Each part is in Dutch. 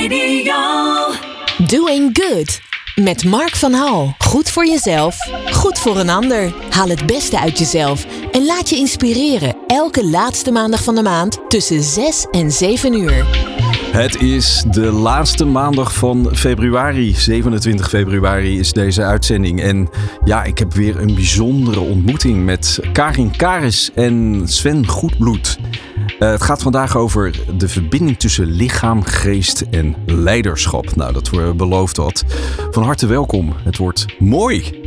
Radio. Doing Good. Met Mark van Hal. Goed voor jezelf, goed voor een ander. Haal het beste uit jezelf en laat je inspireren. Elke laatste maandag van de maand tussen 6 en 7 uur. Het is de laatste maandag van februari. 27 februari is deze uitzending. En ja, ik heb weer een bijzondere ontmoeting met Karin Karis en Sven Goedbloed. Uh, het gaat vandaag over de verbinding tussen lichaam, geest en leiderschap. Nou, dat we beloofd had. Van harte welkom. Het wordt mooi.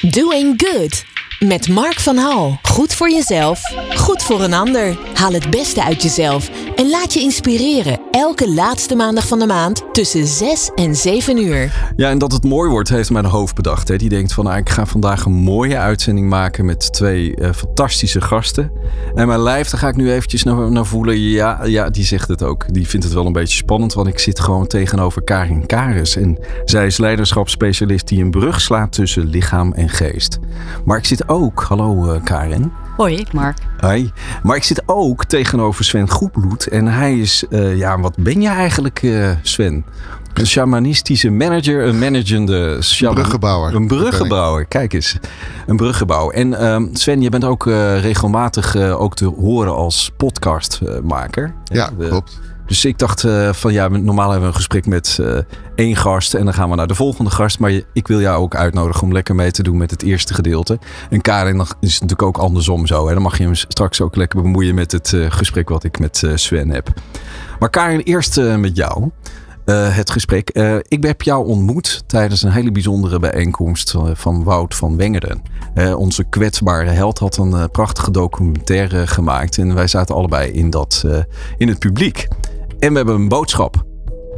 Doing Good. Met Mark van Hal. Goed voor jezelf, goed voor een ander. Haal het beste uit jezelf en laat je inspireren. Elke laatste maandag van de maand tussen 6 en 7 uur. Ja, en dat het mooi wordt, heeft mijn hoofd bedacht. Hè. Die denkt van, nou, ik ga vandaag een mooie uitzending maken met twee uh, fantastische gasten. En mijn lijf, daar ga ik nu eventjes naar, naar voelen. Ja, ja, die zegt het ook. Die vindt het wel een beetje spannend, want ik zit gewoon tegenover Karin Karis. En zij is leiderschapsspecialist die een brug slaat tussen lichaam en geest. Maar ik zit ook, hallo uh, Karin. Hoi, Mark. Hoi. Maar ik zit ook tegenover Sven Goedbloed. En hij is, uh, ja, wat ben je eigenlijk, uh, Sven? Een shamanistische manager, een managende shaman. bruggenbouwer. Een bruggenbouwer, kijk eens. Een bruggenbouwer. En uh, Sven, je bent ook uh, regelmatig ook te horen als podcastmaker. ja, klopt. Dus ik dacht uh, van ja, normaal hebben we een gesprek met uh, één gast en dan gaan we naar de volgende gast. Maar ik wil jou ook uitnodigen om lekker mee te doen met het eerste gedeelte. En Karin is natuurlijk ook andersom zo. Hè? Dan mag je hem straks ook lekker bemoeien met het uh, gesprek wat ik met Sven heb. Maar Karin, eerst met jou. het gesprek. ik heb jou ontmoet tijdens een hele bijzondere bijeenkomst van Wout van Wengerden. onze kwetsbare held had een prachtige documentaire gemaakt. En wij zaten allebei in, dat, in het publiek. En we hebben een boodschap.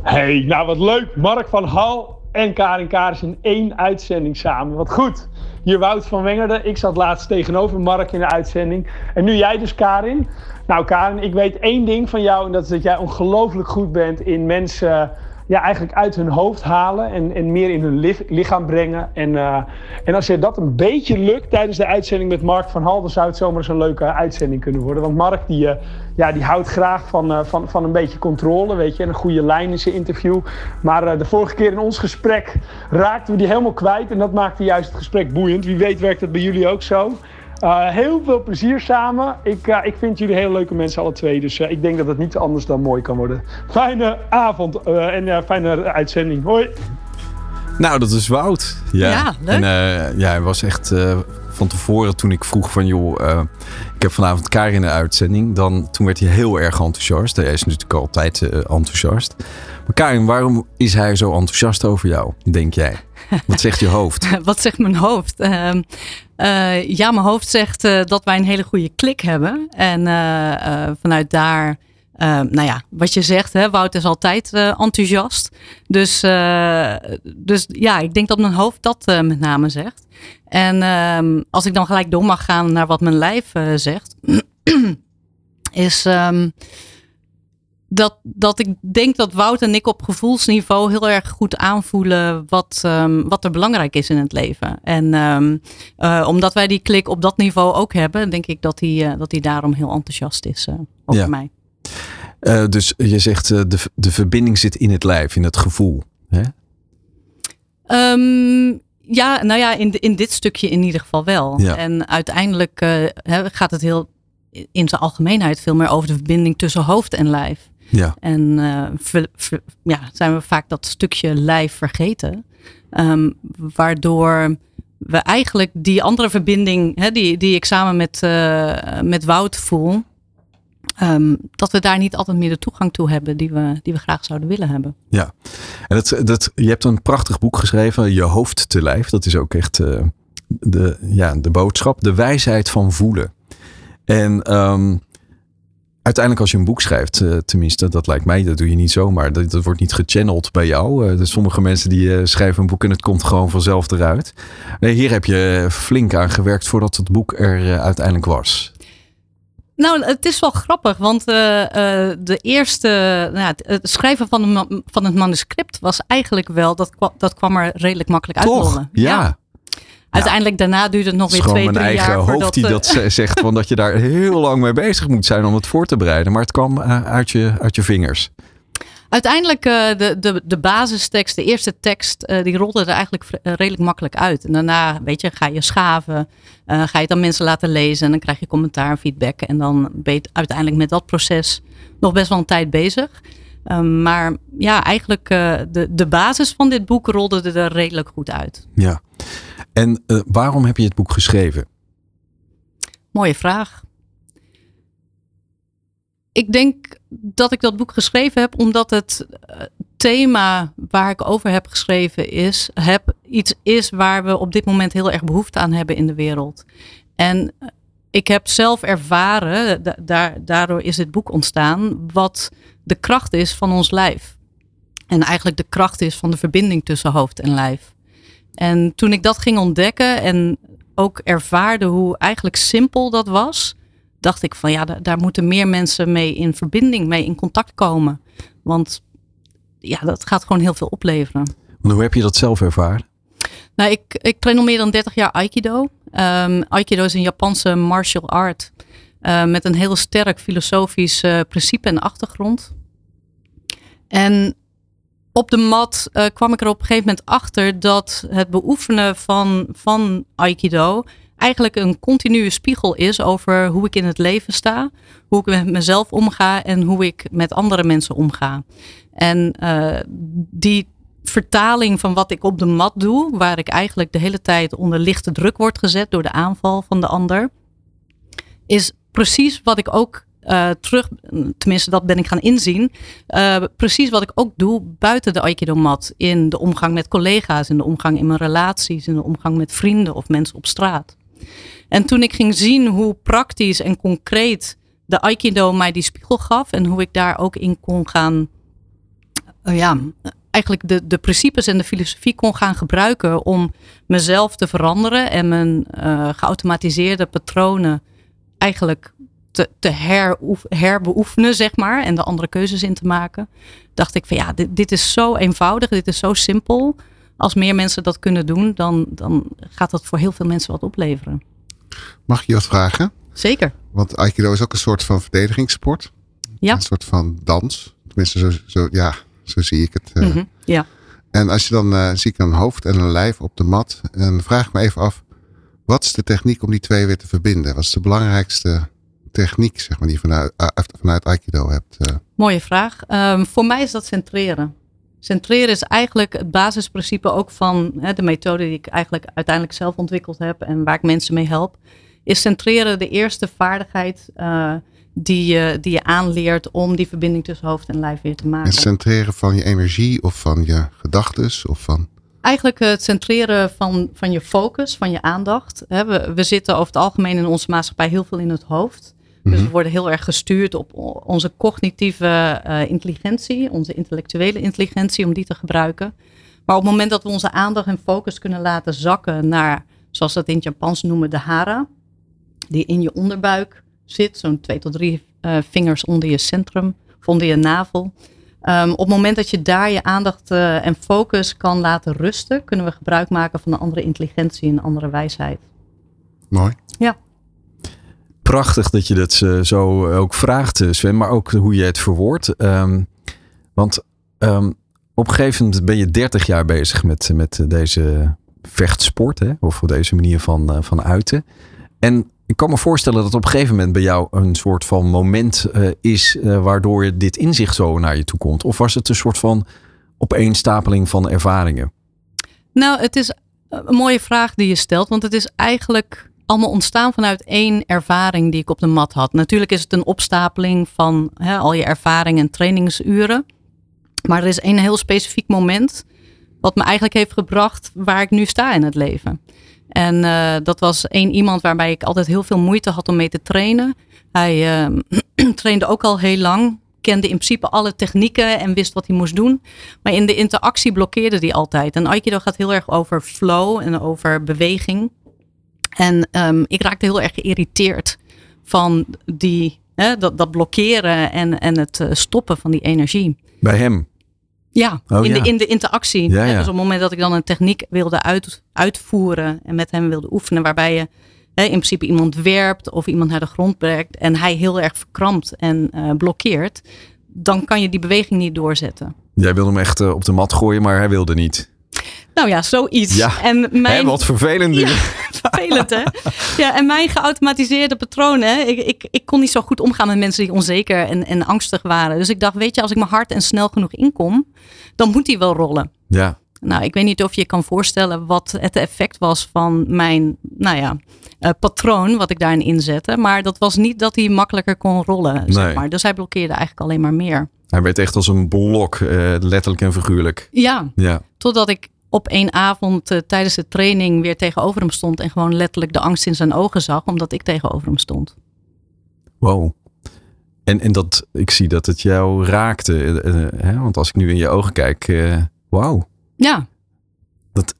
Hey, nou wat leuk. Mark van Hal en Karin Karis in één uitzending samen. Wat goed. Hier Wout van Wengerden. Ik zat laatst tegenover Mark in de uitzending. En nu jij dus, Karin. Nou, Karin, ik weet één ding van jou. En dat is dat jij ongelooflijk goed bent in mensen ja, eigenlijk uit hun hoofd halen en, en meer in hun lichaam brengen. En, uh, en als je dat een beetje lukt tijdens de uitzending met Mark van Hal, dan zou het zomaar eens een leuke uitzending kunnen worden. Want Mark die, uh, ja, die houdt graag van, uh, van, van een beetje controle, weet je, en een goede lijn in zijn interview. Maar de vorige keer in ons gesprek raakten we die helemaal kwijt en dat maakte juist het gesprek boeiend. Wie weet werkt dat bij jullie ook zo. Uh, heel veel plezier samen. Ik, uh, ik vind jullie hele leuke mensen, alle twee. Dus uh, ik denk dat het niet anders dan mooi kan worden. Fijne avond en fijne uitzending. Hoi. Nou, dat is Wout. Ja, ja leuk. En ja, hij was echt van tevoren toen ik vroeg van joh, ik heb vanavond Karin in de uitzending. Dan, toen werd hij heel erg enthousiast. Hij is natuurlijk altijd enthousiast. Maar Karin, waarom is hij zo enthousiast over jou, denk jij? Wat zegt je hoofd? Wat zegt mijn hoofd? Uh, uh, ja, mijn hoofd zegt uh, dat wij een hele goede klik hebben. En uh, vanuit daar, nou ja, wat je zegt, hè, Wout is altijd enthousiast. Dus, dus ja, ik denk dat mijn hoofd dat met name zegt. En ehm, als ik dan gelijk door mag gaan naar wat mijn lijf zegt, is. Dat, dat ik denk dat Wout en ik op gevoelsniveau heel erg goed aanvoelen wat, um, wat er belangrijk is in het leven. En um, uh, omdat wij die klik op dat niveau ook hebben, denk ik dat hij, uh, dat hij daarom heel enthousiast is uh, over ja. mij. dus je zegt de, de verbinding zit in het lijf, in het gevoel. Hè? Um, ja, nou ja, in, in dit stukje in ieder geval wel. Ja. En uiteindelijk gaat het heel in zijn algemeenheid veel meer over de verbinding tussen hoofd en lijf. Ja. En ver, ver, ja, zijn we vaak dat stukje lijf vergeten. Um, waardoor we eigenlijk die andere verbinding, hè, die, die ik samen met, uh, met Wout voel, um, dat we daar niet altijd meer de toegang toe hebben die we, die we graag zouden willen hebben. Ja, en dat, dat, je hebt een prachtig boek geschreven, Je hoofd te lijf. Dat is ook echt uh, de, ja, de boodschap, de wijsheid van voelen. En um, uiteindelijk als je een boek schrijft, uh, tenminste, dat lijkt mij, dat doe je niet zomaar. Dat, dat wordt niet gechanneld bij jou. Uh, sommige mensen die uh, schrijven een boek en het komt gewoon vanzelf eruit. Nee, hier heb je flink aan gewerkt voordat het boek er uiteindelijk was. Nou, het is wel grappig, want de eerste, nou, het schrijven van, de, van het manuscript was eigenlijk wel, dat, dat kwam er redelijk makkelijk uit. Toch? Ja. ja. Uiteindelijk daarna duurt het nog weer twee, drie jaar. Het is gewoon mijn eigen hoofd die dat uh, zegt. Van dat je daar heel lang mee bezig moet zijn om het voor te bereiden. Maar het kwam uh, uit, je, uit je vingers. Uiteindelijk uh, de, de, de basistekst, de eerste tekst, die rolde er eigenlijk redelijk makkelijk uit. En daarna, weet je, ga je schaven, ga je het aan mensen laten lezen en dan krijg je commentaar, feedback. En dan ben je uiteindelijk met dat proces nog best wel een tijd bezig. Um, maar ja, eigenlijk de, de basis van dit boek rolde er redelijk goed uit. Ja, en waarom heb je het boek geschreven? Mooie vraag. Ik denk dat ik dat boek geschreven heb omdat het eh, thema waar ik over heb geschreven is, heb, iets is waar we op dit moment heel erg behoefte aan hebben in de wereld. En eh, ik heb zelf ervaren, da daardoor is dit boek ontstaan, wat de kracht is van ons lijf. En eigenlijk de kracht is van de verbinding tussen hoofd en lijf. En toen ik dat ging ontdekken en ook ervaarde hoe eigenlijk simpel dat was, dacht ik van ja, daar, moeten meer mensen mee in verbinding, mee in contact komen. Want ja, dat gaat gewoon heel veel opleveren. hoe heb je dat zelf ervaren? Nou, ik, ik train al meer dan 30 jaar Aikido. Um, Aikido is een Japanse martial art. Uh, met een heel sterk filosofisch uh, principe en achtergrond. En op de mat uh, kwam ik er op een gegeven moment achter dat het beoefenen van, van Aikido eigenlijk een continue spiegel is over hoe ik in het leven sta, hoe ik met mezelf omga en hoe ik met andere mensen omga. En uh, die vertaling van wat ik op de mat doe, waar ik eigenlijk de hele tijd onder lichte druk word gezet door de aanval van de ander, is precies wat ik ook uh, terug, tenminste dat ben ik gaan inzien, uh, precies wat ik ook doe buiten de Aikido-mat. In de omgang met collega's, in de omgang in mijn relaties, in de omgang met vrienden of mensen op straat. En toen ik ging zien hoe praktisch en concreet de Aikido mij die spiegel gaf en hoe ik daar ook in kon gaan, uh, ja, eigenlijk de, de principes en de filosofie kon gaan gebruiken om mezelf te veranderen en mijn geautomatiseerde patronen eigenlijk te, te herbeoefenen, zeg maar, en de andere keuzes in te maken, dacht ik van ja, dit, dit is zo eenvoudig, dit is zo simpel. Als meer mensen dat kunnen doen, dan, dan gaat dat voor heel veel mensen wat opleveren. Mag ik je wat vragen? Zeker. Want Aikido is ook een soort van verdedigingssport. Ja. Een soort van dans. Tenminste, zo, zo, ja, zo zie ik het. Uh. Ja. En als je dan uh, zie ik een hoofd en een lijf op de mat. En vraag ik me even af, wat is de techniek om die twee weer te verbinden? Wat is de belangrijkste techniek zeg maar, die je vanuit, uh, vanuit Aikido hebt? Uh? Mooie vraag. Um, voor mij is dat centreren. Centreren is eigenlijk het basisprincipe ook van hè, de methode die ik eigenlijk uiteindelijk zelf ontwikkeld heb en waar ik mensen mee help. Is centreren de eerste vaardigheid uh, die, je, die je aanleert om die verbinding tussen hoofd en lijf weer te maken. Het centreren van je energie of van je gedachtes of van eigenlijk het centreren van, van je focus, van je aandacht. We, we zitten over het algemeen in onze maatschappij heel veel in het hoofd. Dus we mhm. worden heel erg gestuurd op onze cognitieve uh, intelligentie, onze intellectuele intelligentie, om die te gebruiken. Maar op het moment dat we onze aandacht en focus kunnen laten zakken naar, zoals dat in het Japans noemen, de hara, die in je onderbuik zit, zo'n twee tot drie uh, vingers onder je centrum, of onder je navel. Um, op het moment dat je daar je aandacht uh, en focus kan laten rusten, kunnen we gebruik maken van een andere intelligentie en een andere wijsheid. Mooi. Ja prachtig dat je dat eh, zo ook vraagt, eh, Sven, maar ook hoe je het verwoordt. Um, want um, op een gegeven moment ben je 30 jaar bezig met, met deze vechtsport, hè? of deze manier van, van uiten. En ik kan me voorstellen dat op een gegeven moment bij jou een soort van moment is uh, waardoor dit inzicht zo naar je toe komt. Of was het een soort van opeenstapeling van ervaringen? Nou, het is een mooie vraag die je stelt, want het is eigenlijk allemaal ontstaan vanuit één ervaring die ik op de mat had. Natuurlijk is het een opstapeling van hè, al je ervaring en trainingsuren. Maar er is één heel specifiek moment wat me eigenlijk heeft gebracht waar ik nu sta in het leven. En uh, dat was één iemand waarbij ik altijd heel veel moeite had om mee te trainen. Hij uh, trainde ook al heel lang, kende in principe alle technieken en wist wat hij moest doen. Maar in de interactie blokkeerde hij altijd. En Aikido gaat heel erg over flow en over beweging. En um, ik raakte heel erg geïrriteerd van die, hè, dat, dat blokkeren en, en het uh, stoppen van die energie. Bij hem? Ja, oh, in, ja. De, in de interactie. Ja, ja. Dus op het moment dat ik dan een techniek wilde uit, uitvoeren en met hem wilde oefenen, waarbij je hè, in principe iemand werpt of iemand naar de grond brengt en hij heel erg verkrampt en uh, blokkeert, dan kan je die beweging niet doorzetten. Jij wilde hem echt eh, op de mat gooien, maar hij wilde niet. Nou ja, zoiets. Ja. En mijn... Hè, wat vervelend. Ja, vervelend hè? Ja, en mijn geautomatiseerde patronen. Ik, ik, ik kon niet zo goed omgaan met mensen die onzeker en, en angstig waren. Dus ik dacht, weet je, als ik maar hard en snel genoeg inkom, dan moet die wel rollen. Ja, Nou, ik weet niet of je kan voorstellen wat het effect was van mijn, nou ja, eh, patroon wat ik daarin inzette. Maar dat was niet dat hij makkelijker kon rollen, Nee. zeg maar. Dus hij blokkeerde eigenlijk alleen maar meer. hij werd echt als een blok, eh, letterlijk en figuurlijk. Ja, Ja, totdat ik op één avond eh, tijdens de training weer tegenover hem stond en gewoon letterlijk de angst in zijn ogen zag, omdat ik tegenover hem stond. wow. En, en dat, ik zie dat het jou raakte. eh, eh, hè? Want als ik nu in je ogen kijk, eh wauw. Ja, Dat,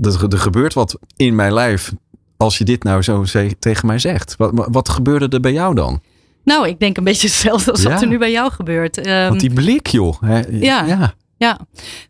er gebeurt wat in mijn lijf als je dit nou zo tegen mij zegt. Wat, wat- gebeurde er bij jou dan? nou, ik denk een beetje hetzelfde als Ja. wat er nu bij jou gebeurt. Ehm, Want die blik, joh. Hè? Ja. ja. Ja,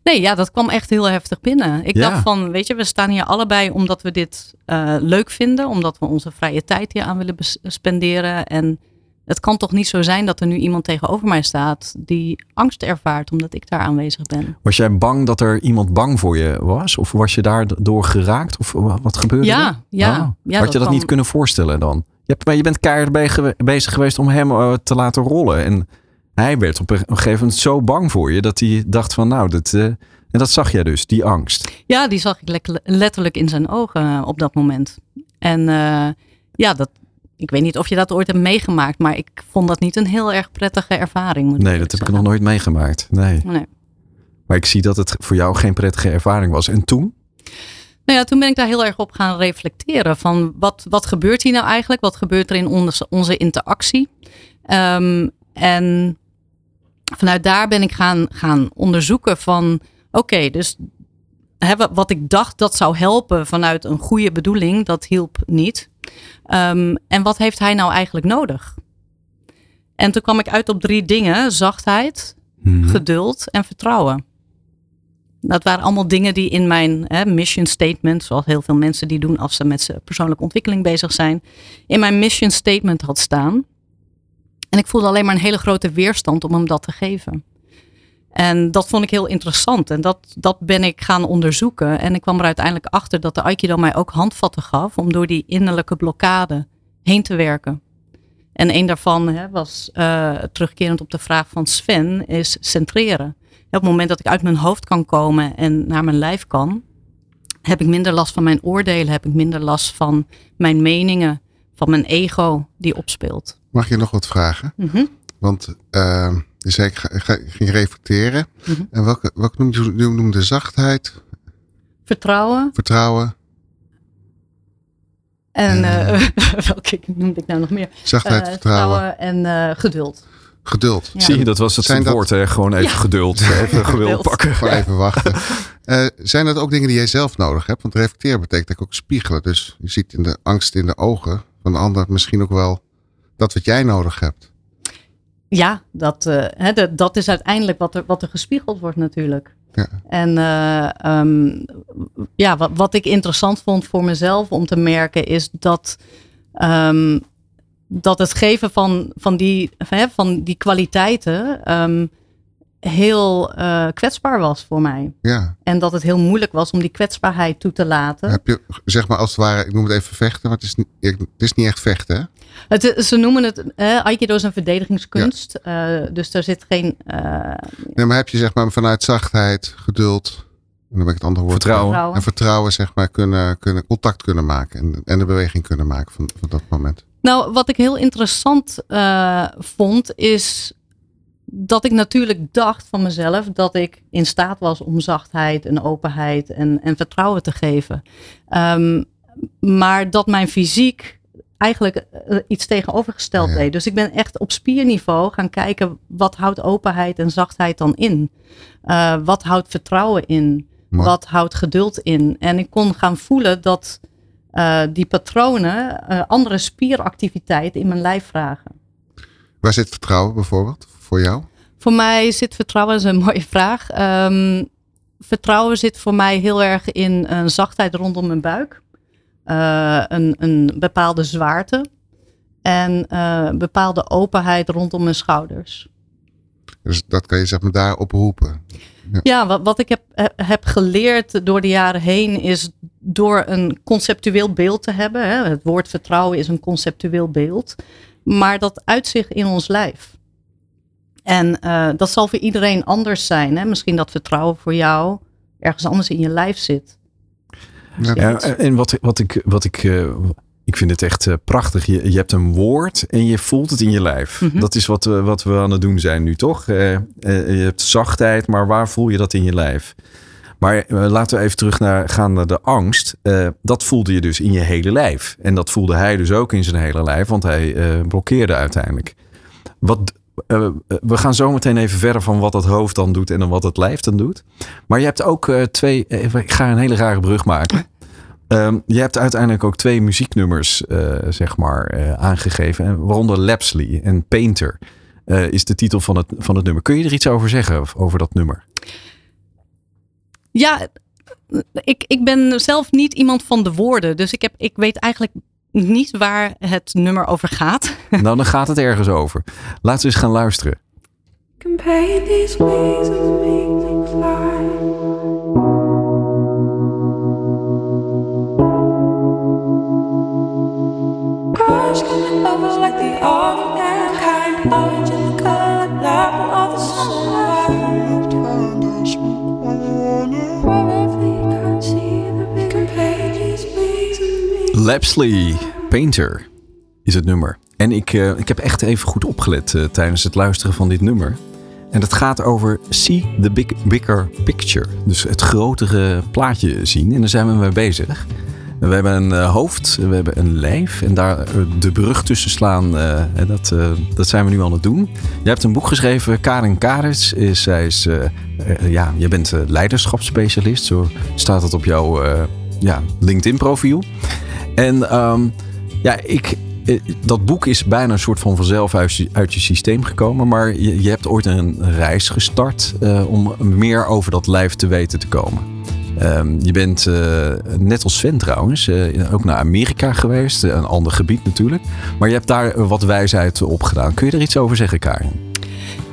nee, ja, dat kwam echt heel heftig binnen. Ik Ja. dacht van, weet je, we staan hier allebei omdat we dit eh, leuk vinden, omdat we onze vrije tijd hier aan willen spenderen. En het kan toch niet zo zijn dat er nu iemand tegenover mij staat die angst ervaart omdat ik daar aanwezig ben. Was jij bang dat er iemand bang voor je was? Of was je daardoor geraakt? Of wa- wat gebeurde er? Ja, ja. Ah. ja Had je dat kwam- niet kunnen voorstellen dan? Je, hebt, maar je bent keihard bezig geweest om hem eh, te laten rollen. En hij werd op een gegeven moment zo bang voor je dat hij dacht van nou, dat, eh, en dat zag jij dus, die angst. Ja, die zag ik letterlijk in zijn ogen eh, op dat moment. En eh, ja, dat, ik weet niet of je dat ooit hebt meegemaakt, maar ik vond dat niet een heel erg prettige ervaring. Moet Nee, dat heb ik nog nooit meegemaakt. Nee. Nee. Maar ik zie dat het voor jou geen prettige ervaring was. En toen? Nou ja, toen ben ik daar heel erg op gaan reflecteren. Van wat, wat gebeurt hier nou eigenlijk? Wat gebeurt er in onze, onze interactie? Ehm, en vanuit daar ben ik gaan, gaan onderzoeken van... Oké, dus hè, wat ik dacht dat zou helpen vanuit een goede bedoeling, dat hielp niet. Ehm, en wat heeft hij nou eigenlijk nodig? En toen kwam ik uit op drie dingen. Zachtheid, Mhm. geduld en vertrouwen. Dat waren allemaal dingen die in mijn hè, mission statement, zoals heel veel mensen die doen als ze met persoonlijke ontwikkeling bezig zijn, in mijn mission statement had staan. En ik voelde alleen maar een hele grote weerstand om hem dat te geven. En dat vond ik heel interessant en dat, dat ben ik gaan onderzoeken. En ik kwam er uiteindelijk achter dat de Aikido mij ook handvatten gaf om door die innerlijke blokkade heen te werken. En een daarvan hè, was eh, terugkerend op de vraag van Sven, is centreren. Op het moment dat ik uit mijn hoofd kan komen en naar mijn lijf kan, heb ik minder last van mijn oordelen, heb ik minder last van mijn meningen, van mijn ego die opspeelt. Mag je nog wat vragen? Mhm. Want eh, je zei, ik ga, ging reflecteren. Mhm. En welke, welke noem je noemde zachtheid, Vertrouwen vertrouwen? en Eh. eh, welke noemde ik nou nog meer? Zachtheid, Eh, vertrouwen, en eh, geduld. geduld. Ja. Zie je, dat was het Zijn dat- woord. Hè? Gewoon even Ja. geduld. Even geduld pakken. Gewoon even wachten. Eh, zijn dat ook dingen die jij zelf nodig hebt? Want reflecteren betekent ook spiegelen. Dus je ziet in de angst in de ogen van de ander misschien ook wel dat wat jij nodig hebt. Ja, dat, eh, dat, dat is uiteindelijk wat er, wat er gespiegeld wordt natuurlijk. Ja. En eh, ehm, ja, wat, wat ik interessant vond voor mezelf om te merken is dat, ehm, dat het geven van, van, die, van die kwaliteiten ehm, heel eh, kwetsbaar was voor mij. Ja. En dat het heel moeilijk was om die kwetsbaarheid toe te laten. Heb je, zeg maar als het ware, ik noem het even vechten, maar het is, niet- het is niet echt vechten. Hè? Het, is- ze noemen het, eh, Aikido is een verdedigingskunst. eh, dus er zit geen eh, Nee, maar heb je zeg maar vanuit zachtheid, geduld, en dan ben ik het andere woord. Vertrouwen. vertrouwen. En vertrouwen, zeg maar, kunnen, kunnen contact kunnen maken en, en de beweging kunnen maken van, van dat moment. Nou, wat ik heel interessant eh, vond, is dat ik natuurlijk dacht van mezelf dat ik in staat was om zachtheid en openheid en, en vertrouwen te geven. Ehm, maar dat mijn fysiek eigenlijk eh, iets tegenovergesteld Ja. deed. Dus ik ben echt op spierniveau gaan kijken wat houdt openheid en zachtheid dan in? Eh, wat houdt vertrouwen in? Wat houdt geduld in? En ik kon gaan voelen dat eh, die patronen andere spieractiviteiten in mijn lijf vragen. Waar zit vertrouwen bijvoorbeeld voor jou? Voor mij zit vertrouwen, dat is een mooie vraag. Ehm, vertrouwen zit voor mij heel erg in een zachtheid rondom mijn buik. Eh, een, een bepaalde zwaarte. En eh, bepaalde openheid rondom mijn schouders. Dus dat kan je zeg maar daar oproepen. Ja, wat, wat ik heb, heb geleerd door de jaren heen is door een conceptueel beeld te hebben. Hè, het woord vertrouwen is een conceptueel beeld. Maar dat uitzicht in ons lijf. En uh, dat zal voor iedereen anders zijn. Hè? Misschien dat vertrouwen voor jou ergens anders in je lijf zit. Ja, en wat, wat ik, wat ik, uh, ik vind het echt uh, prachtig. Je, je hebt een woord en je voelt het in je lijf. Mm -hmm. Dat is wat, we, wat we aan het doen zijn nu, toch? je hebt zachtheid, maar waar voel je dat in je lijf? Maar laten we even terug naar, gaan naar de angst. dat voelde je dus in je hele lijf. En dat voelde hij dus ook in zijn hele lijf, want hij blokkeerde uiteindelijk. Wat, uh, we gaan zo meteen even verder van wat het hoofd dan doet en dan wat het lijf dan doet. Maar je hebt ook uh, twee. ik ga een hele rare brug maken. Um, je hebt uiteindelijk ook twee muzieknummers, zeg maar, aangegeven. Waaronder Lapsley en Painter is de titel van het, van het nummer. Kun je er iets over zeggen, over dat nummer? Ja, ik, ik ben zelf niet iemand van de woorden. Dus ik, heb, ik weet eigenlijk niet waar het nummer over gaat. Nou, dan gaat het ergens over. Laten we eens gaan luisteren. these wings with me fly. Crush coming over like the ordinary kind. Lapsley Painter is het nummer. En ik, uh, ik heb echt even goed opgelet uh, tijdens het luisteren van dit nummer. En het gaat over See the big, Bigger Picture. Dus het grotere plaatje zien. En daar zijn we mee bezig. We hebben een uh, hoofd, we hebben een lijf. En daar de brug tussen slaan, dat, dat zijn we nu aan het doen. Je hebt een boek geschreven, Karin Karis. Is, zij is, ja, je bent leiderschapsspecialist. Zo staat het op jouw ja, LinkedIn profiel. En um, ja, ik, dat boek is bijna een soort van vanzelf uit uit je systeem gekomen. Maar je, hebt ooit een reis gestart uh, om meer over dat lijf te weten te komen. Um, je bent uh, net als Sven trouwens ook naar Amerika geweest. Een ander gebied natuurlijk. Maar je hebt daar wat wijsheid op gedaan. Kun je er iets over zeggen, Karin?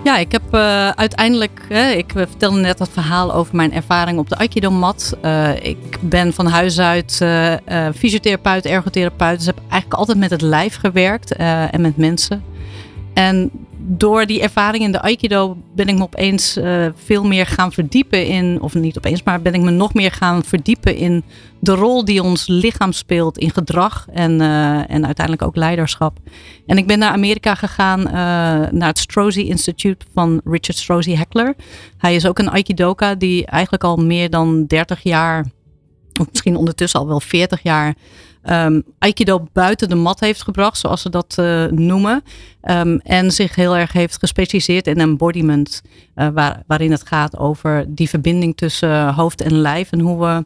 Ja, ik heb uh, uiteindelijk, hè, ik vertelde net dat verhaal over mijn ervaring op de Aikido-mat. Uh, ik ben van huis uit uh, fysiotherapeut, ergotherapeut. Dus heb eigenlijk altijd met het lijf gewerkt en met mensen. En door die ervaring in de Aikido ben ik me opeens uh, veel meer gaan verdiepen in, of niet opeens, maar ben ik me nog meer gaan verdiepen in de rol die ons lichaam speelt in gedrag en, uh, en uiteindelijk ook leiderschap. En ik ben naar Amerika gegaan, uh, naar het Strozzi Institute van Richard Strozzi Heckler. Hij is ook een Aikidoka die eigenlijk al meer dan 30 jaar, of misschien ondertussen al wel 40 jaar um, Aikido buiten de mat heeft gebracht, zoals ze dat uh, noemen. Um, en zich heel erg heeft gespecialiseerd in embodiment, waar, waarin het gaat over die verbinding tussen hoofd en lijf en hoe we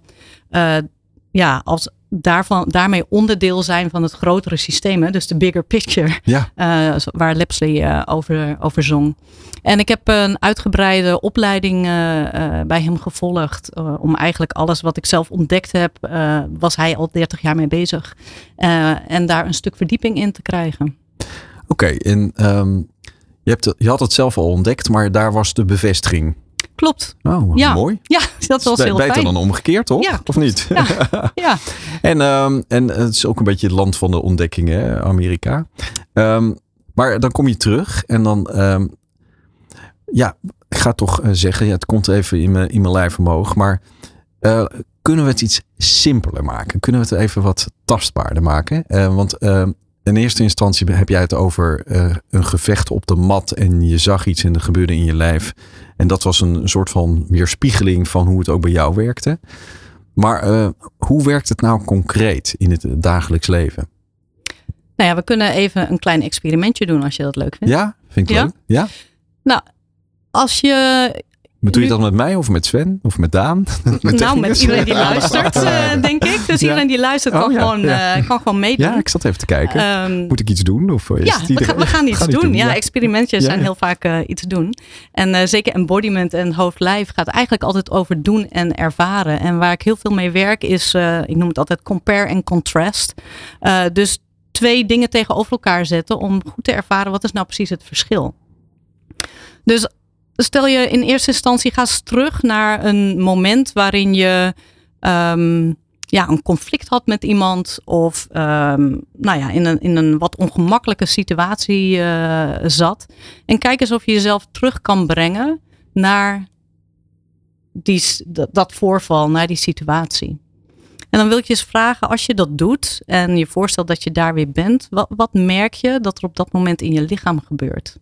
ja, als daarvan, daarmee onderdeel zijn van het grotere systeem. Hè? Dus de bigger picture, ja. uh, waar Lapsley uh, over, over zong. En ik heb een uitgebreide opleiding uh, bij hem gevolgd. om eigenlijk alles wat ik zelf ontdekt heb, was hij al 30 jaar mee bezig. en daar een stuk verdieping in te krijgen. Oké, okay, en um, je, hebt, je had het zelf al ontdekt, maar daar was de bevestiging. Klopt. Oh, ja. mooi. Ja, dat was heel Beter fijn. dan omgekeerd, toch? Ja, of niet? Ja. ja. en, um, en het is ook een beetje het land van de ontdekkingen, Amerika. Um, maar dan kom je terug en dan... Um, ja, ik ga toch uh, zeggen, ja, het komt even in mijn, in mijn lijf omhoog. Maar uh, kunnen we het iets simpeler maken? Kunnen we het even wat tastbaarder maken? Uh, want in eerste instantie heb jij het over uh, een gevecht op de mat en je zag iets en er gebeurde in je lijf. En dat was een soort van weerspiegeling van hoe het ook bij jou werkte. Maar uh, hoe werkt het nou concreet in het dagelijks leven? Nou ja, we kunnen even een klein experimentje doen als je dat leuk vindt. Ja, vind ik ja? leuk. Ja. Nou, als je Bedoel je dat met mij of met Sven of met Daan? met nou, met iedereen die luistert, uh, denk ik. Dus ja. iedereen die luistert kan, oh, ja, gewoon, ja. Uh, kan gewoon meedoen. Ja, ik zat even te kijken. Um, Moet ik iets doen? Of is ja, we, gaan, we gaan iets gaan doen. doen. Ja, experimentjes zijn heel vaak uh, iets doen. En zeker embodiment en hoofd-lijf gaat eigenlijk altijd over doen en ervaren. En waar ik heel veel mee werk is, ik noem het altijd compare en contrast. dus twee dingen tegenover elkaar zetten om goed te ervaren wat is nou precies het verschil. Dus stel je in eerste instantie ga eens terug naar een moment waarin je ehm, ja, een conflict had met iemand of ehm, nou ja, in, een, in een wat ongemakkelijke situatie uh, zat. En kijk eens of je jezelf terug kan brengen naar die, dat, dat voorval, naar die situatie. En dan wil ik je eens vragen, als je dat doet en je voorstelt dat je daar weer bent, wat, wat merk je dat er op dat moment in je lichaam gebeurt?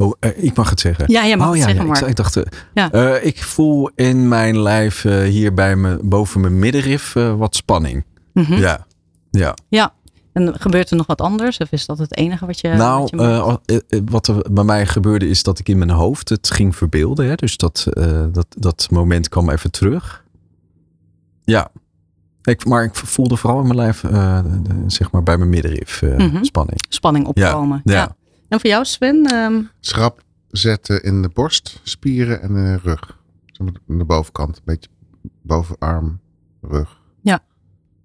Oh, uh, ik mag het zeggen. Ja, jij mag oh, het ja, zeggen, ja, maar. Ik, ik dacht, uh, ja. uh, ik voel in mijn lijf hier bij me, boven mijn middenrif wat spanning. Mm -hmm. Ja, ja. Ja, en gebeurt er nog wat anders? Of is dat het enige wat je. Nou, wat, je wat er bij mij gebeurde is dat ik in mijn hoofd het ging verbeelden. Hè? Dus dat, dat, dat moment kwam even terug. Ja. Ik, maar ik voelde vooral in mijn lijf, zeg maar bij mijn middenrif, mm -hmm. spanning. Spanning opkomen. Ja. En voor jou, Sven? Um... Schrap zetten in de borst, spieren en de rug. Aan de bovenkant. Een beetje bovenarm, rug. Ja.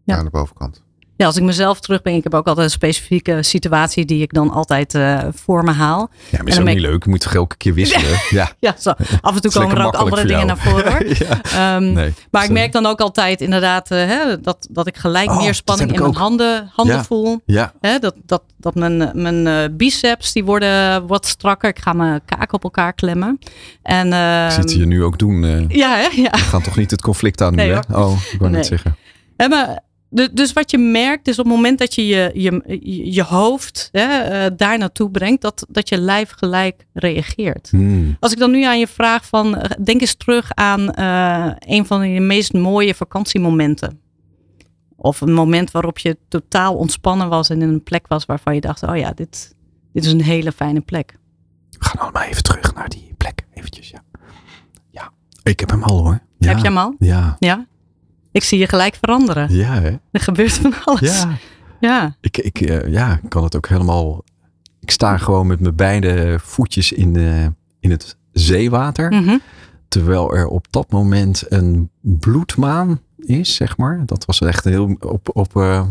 ja. aan de bovenkant. Ja, als ik mezelf terug ben, ik heb ook altijd een specifieke situatie die ik dan altijd uh, voor me haal. Ja, maar is ook niet leuk. Je moet toch elke keer wisselen? Ja, ja zo. af en toe komen er ook andere dingen naar voren. Ja. um, nee, maar ik merk dan ook altijd inderdaad uh, hè, dat, dat ik gelijk oh, meer spanning in mijn handen, handen ja. voel. Ja. Hè, dat dat, dat mijn, mijn uh, biceps die worden wat strakker. Ik ga mijn kaak op elkaar klemmen. En, ik zie het je nu ook doen. ja, hè? ja. We gaan toch niet het conflict aan nee, nu, hè? Oh, ik wou nee. niet zeggen. Ja, maar dus wat je merkt is op het moment dat je je, je, je hoofd hè, uh, daar naartoe brengt, dat, dat je lijf gelijk reageert. Hmm. Als ik dan nu aan je vraag van, denk eens terug aan uh, een van je meest mooie vakantiemomenten. Of een moment waarop je totaal ontspannen was en in een plek was waarvan je dacht, oh ja, dit, dit is een hele fijne plek. We gaan allemaal even terug naar die plek, eventjes, ja. Ja, ik heb hem al hoor. Ja. Heb je hem al? Ja. Ja? Ik zie je gelijk veranderen. Ja, hè? Er gebeurt van alles. Ja. Ja. Ik, ik uh, ja, kan het ook helemaal. Ik sta gewoon met mijn beide voetjes in, de, in het zeewater. Mm -hmm. Terwijl er op dat moment een bloedmaan is, zeg maar. Dat was echt heel op. op uh,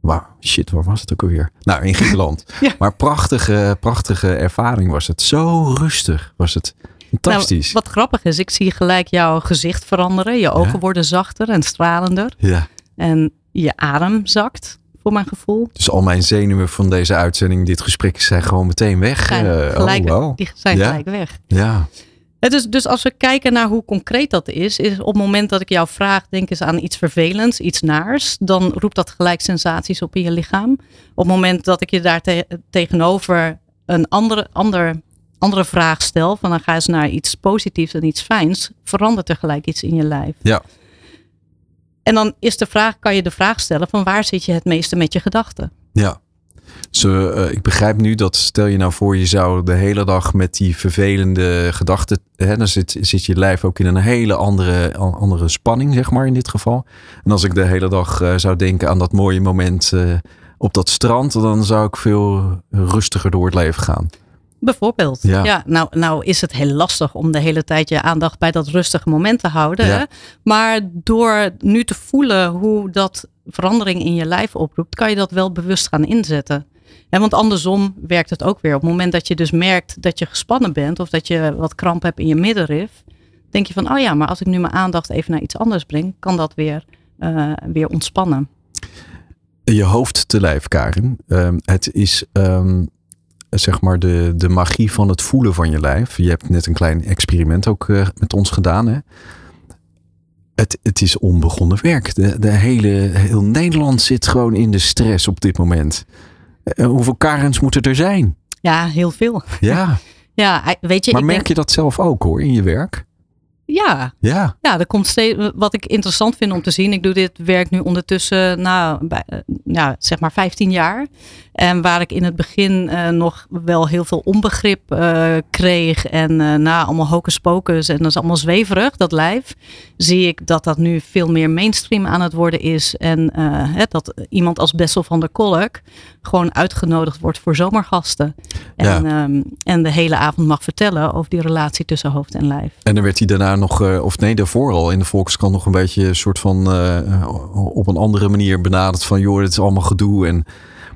Wauw, shit, waar was het ook alweer? Nou, in Griekenland. ja. Maar prachtige, prachtige ervaring was het. Zo rustig was het. Fantastisch. Nou, wat grappig is, ik zie gelijk jouw gezicht veranderen. Je ogen Ja. worden zachter en stralender. Ja. En je adem zakt, voor mijn gevoel. Dus al mijn zenuwen van deze uitzending, dit gesprek, zijn gewoon meteen weg. Zijn Uh, gelijk, oh, wow. Die zijn Ja. gelijk weg. Ja. Het is, dus als we kijken naar hoe concreet dat is, is op het moment dat ik jou vraag, denk eens aan iets vervelends, iets naars, dan roept dat gelijk sensaties op in je lichaam. Op het moment dat ik je daar te- tegenover een andere, ander, andere vraag stel, van dan ga eens naar iets positiefs en iets fijns, verandert er gelijk iets in je lijf. Ja. En dan is de vraag, kan je de vraag stellen van waar zit je het meeste met je gedachten? Ja. Dus, uh, ik begrijp nu dat stel je nou voor je zou de hele dag met die vervelende gedachten, hè, dan zit, zit je lijf ook in een hele andere, andere spanning, zeg maar in dit geval. En als ik de hele dag uh, zou denken aan dat mooie moment uh, op dat strand, dan zou ik veel rustiger door het leven gaan. Bijvoorbeeld. Ja. Ja. nou, nou is het heel lastig om de hele tijd je aandacht bij dat rustige moment te houden. Ja. Hè? Maar door nu te voelen hoe dat verandering in je lijf oproept, kan je dat wel bewust gaan inzetten. En want andersom werkt het ook weer. Op het moment dat je dus merkt dat je gespannen bent of dat je wat kramp hebt in je middenrif, denk je van, oh ja, maar als ik nu mijn aandacht even naar iets anders breng, kan dat weer, uh, weer ontspannen. Je hoofd te lijf, Karin. Um, het is um, zeg maar de, de magie van het voelen van je lijf. Je hebt net een klein experiment ook uh, met ons gedaan. Hè? Het, het is onbegonnen werk. De, de hele, heel Nederland zit gewoon in de stress op dit moment. Uh, hoeveel Karens moeten er zijn? Ja, heel veel. Ja. ja, weet je. Maar ik merk denk, je dat zelf ook hoor in je werk? Ja. Ja. Ja, er komt steeds, wat ik interessant vind om te zien. Ik doe dit werk nu ondertussen, nou, bij, nou zeg maar 15 jaar. En waar ik in het begin uh, nog wel heel veel onbegrip uh, kreeg. En uh, nou, allemaal hocus pocus. En dat is allemaal zweverig, dat lijf. Zie ik dat dat nu veel meer mainstream aan het worden is. En hè, dat iemand als Bessel van der Kolk gewoon uitgenodigd wordt voor zomergasten. En, ja. um, en de hele avond mag vertellen over die relatie tussen hoofd en lijf. En dan werd hij daarna nog, of nee, daarvoor al in de Volkskrant nog een beetje een soort van op een andere manier benaderd van joh, dit is allemaal gedoe. En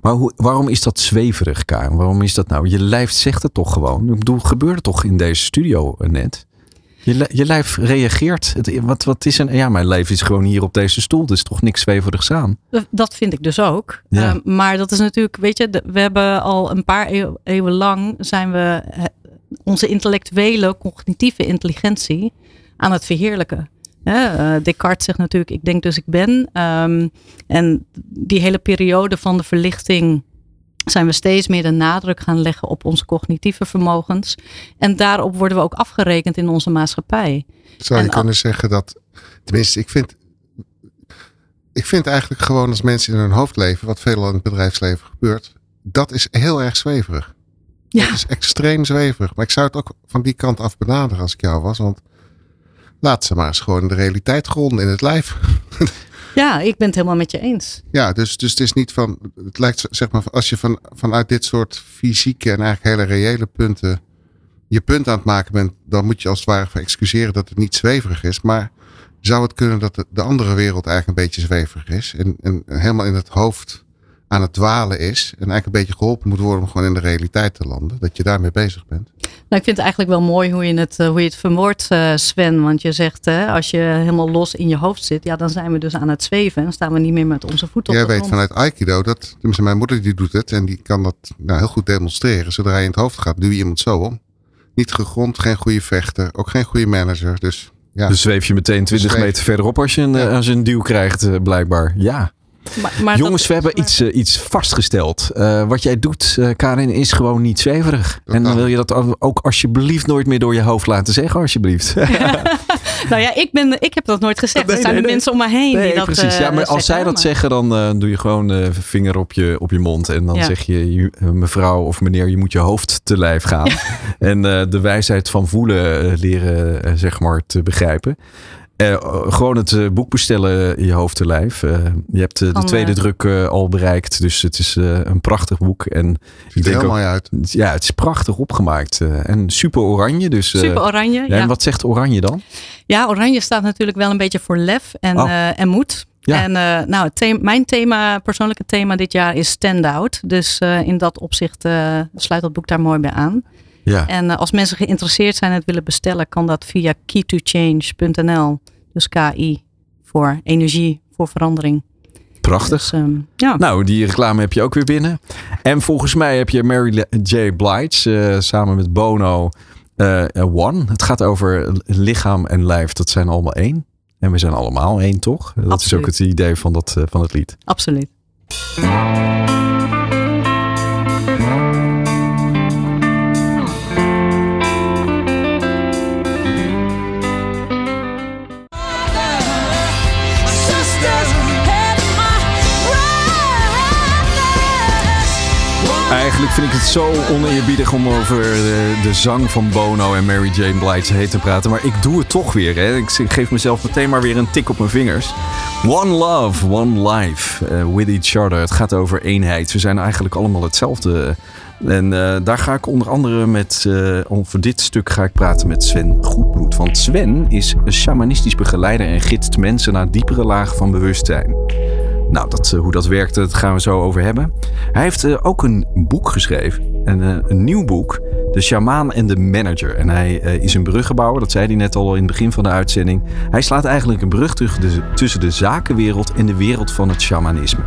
Maar hoe, waarom is dat zweverig, Karen? Waarom is dat nou? Je lijf zegt het toch gewoon? Ik bedoel, gebeurde toch in deze studio net? Je, je lijf reageert. Het, wat, wat is een. Ja, mijn lijf is gewoon hier op deze stoel. Er is toch niks zweverigs aan. Dat vind ik dus ook. Ja. Eh, maar dat is natuurlijk, weet je, we hebben al een paar eeuw- eeuwen lang zijn we eh, onze intellectuele, cognitieve intelligentie aan het verheerlijken. Eh, Descartes zegt natuurlijk, ik denk dus ik ben. Ehm, en die hele periode van de verlichting zijn we steeds meer de nadruk gaan leggen op onze cognitieve vermogens. En daarop worden we ook afgerekend in onze maatschappij. Zou je En kunnen zeggen dat, tenminste, ik vind, ik vind eigenlijk gewoon als mensen in hun hoofd leven, wat veelal in het bedrijfsleven gebeurt, dat is heel erg zweverig. Ja. Dat is extreem zweverig. Maar ik zou het ook van die kant af benaderen als ik jou was, want laat ze maar eens gewoon de realiteit gronden in het lijf. Ja, ik ben het helemaal met je eens. Ja, dus, dus het is niet van, het lijkt zeg maar, als je van, vanuit dit soort fysieke en eigenlijk hele reële punten je punt aan het maken bent, dan moet je als het ware excuseren dat het niet zweverig is. Maar zou het kunnen dat de, de andere wereld eigenlijk een beetje zweverig is en, en helemaal in het hoofd aan het dwalen is en eigenlijk een beetje geholpen moet worden om gewoon in de realiteit te landen, dat je daarmee bezig bent? Nou, ik vind het eigenlijk wel mooi hoe je het, eh, hoe je het verwoordt, eh, Sven. Want je zegt, hè, als je helemaal los in je hoofd zit, ja, dan zijn we dus aan het zweven. En staan we niet meer met onze voeten Jij op de weet grond. vanuit Aikido dat, tenminste mijn moeder die doet het en die kan dat nou, heel goed demonstreren. Zodra je in het hoofd gaat, duw je iemand zo om. Niet gegrond, geen goede vechter, ook geen goede manager. Dus ja, Dus zweef je meteen 20 Zweef. meter verderop als je een, Ja. als je een duw krijgt, eh, blijkbaar. Ja. Maar, maar Jongens, we hebben iets, eh, iets vastgesteld. Eh, wat jij doet, eh, Karin, is gewoon niet zweverig. Dat en dan wil je dat ook alsjeblieft nooit meer door je hoofd laten zeggen, alsjeblieft. Nou ja, ik, ben, ik heb dat nooit gezegd. Nee, er zijn nee, de nee. mensen om me heen die Nee, dat precies. Ja, maar als zij dat maar- zeggen, dan eh, doe je gewoon eh vinger op je, op je mond. En dan Ja. zeg je, je- mevrouw of meneer, je moet je hoofd te lijf gaan. En eh, de wijsheid van voelen leren, zeg maar, te begrijpen. Eh, gewoon het eh, boek bestellen, je hoofd te lijf. Eh, je hebt de tweede druk eh, al bereikt. Dus het is eh, een prachtig boek. En ik er denk heel ook, mooi uit. ja, het is prachtig opgemaakt. eh, en super oranje. Dus, eh, Super oranje. ja, Ja, En wat zegt oranje dan? ja, oranje staat natuurlijk wel een beetje voor lef en, Oh. eh, en moed. Ja. En eh, nou, het thema, mijn thema, persoonlijke thema dit jaar is stand-out. Dus eh, in dat opzicht eh, sluit dat boek daar mooi bij aan. Ja. En eh, als mensen geïnteresseerd zijn en het willen bestellen, kan dat via keytochange.nl. Dus KI voor energie, voor verandering. Prachtig. Dus, ehm, ja. Nou, die reclame heb je ook weer binnen. En volgens mij heb je Mary J. Blige eh, samen met Bono eh, One. Het gaat over lichaam en lijf. Dat zijn allemaal één. En we zijn allemaal één, toch? Dat is ook het idee van, dat, van het lied. Absoluut. Eigenlijk vind ik het zo oneerbiedig om over de, de zang van Bono en Mary Jane Blige heen te praten. Maar ik doe het toch weer. Hè. Ik geef mezelf meteen maar weer een tik op mijn vingers. One love, one life, eh, with each other. Het gaat over eenheid. We zijn eigenlijk allemaal hetzelfde. En eh, daar ga ik onder andere met, eh, over dit stuk ga ik praten met Sven Goedbloed. Want Sven is een shamanistisch begeleider en gidst mensen naar diepere lagen van bewustzijn. Nou, dat, eh, hoe dat werkt, dat gaan we zo over hebben. Hij heeft eh, ook een boek geschreven. Een, eh, een nieuw boek. De Shamaan en de Manager. En hij is een bruggenbouwer. Dat zei hij net al in het begin van de uitzending. Hij slaat eigenlijk een brug tussen de, tussen de zakenwereld en de wereld van het shamanisme.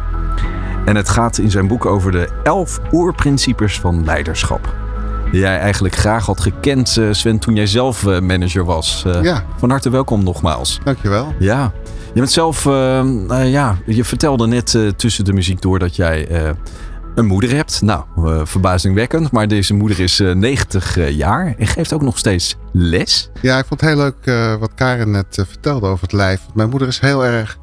En het gaat in zijn boek over de elf oerprincipes van leiderschap. Die jij eigenlijk graag had gekend, Sven, toen jij zelf manager was. Ja, Van harte welkom nogmaals. dankjewel. Ja, je bent zelf, eh, eh, ja, je vertelde net eh, tussen de muziek door dat jij eh, een moeder hebt. Nou, eh, verbazingwekkend, maar deze moeder is eh, 90 eh, jaar en geeft ook nog steeds les. Ja, ik vond het heel leuk wat Karen net vertelde over het lijf. Mijn moeder is heel erg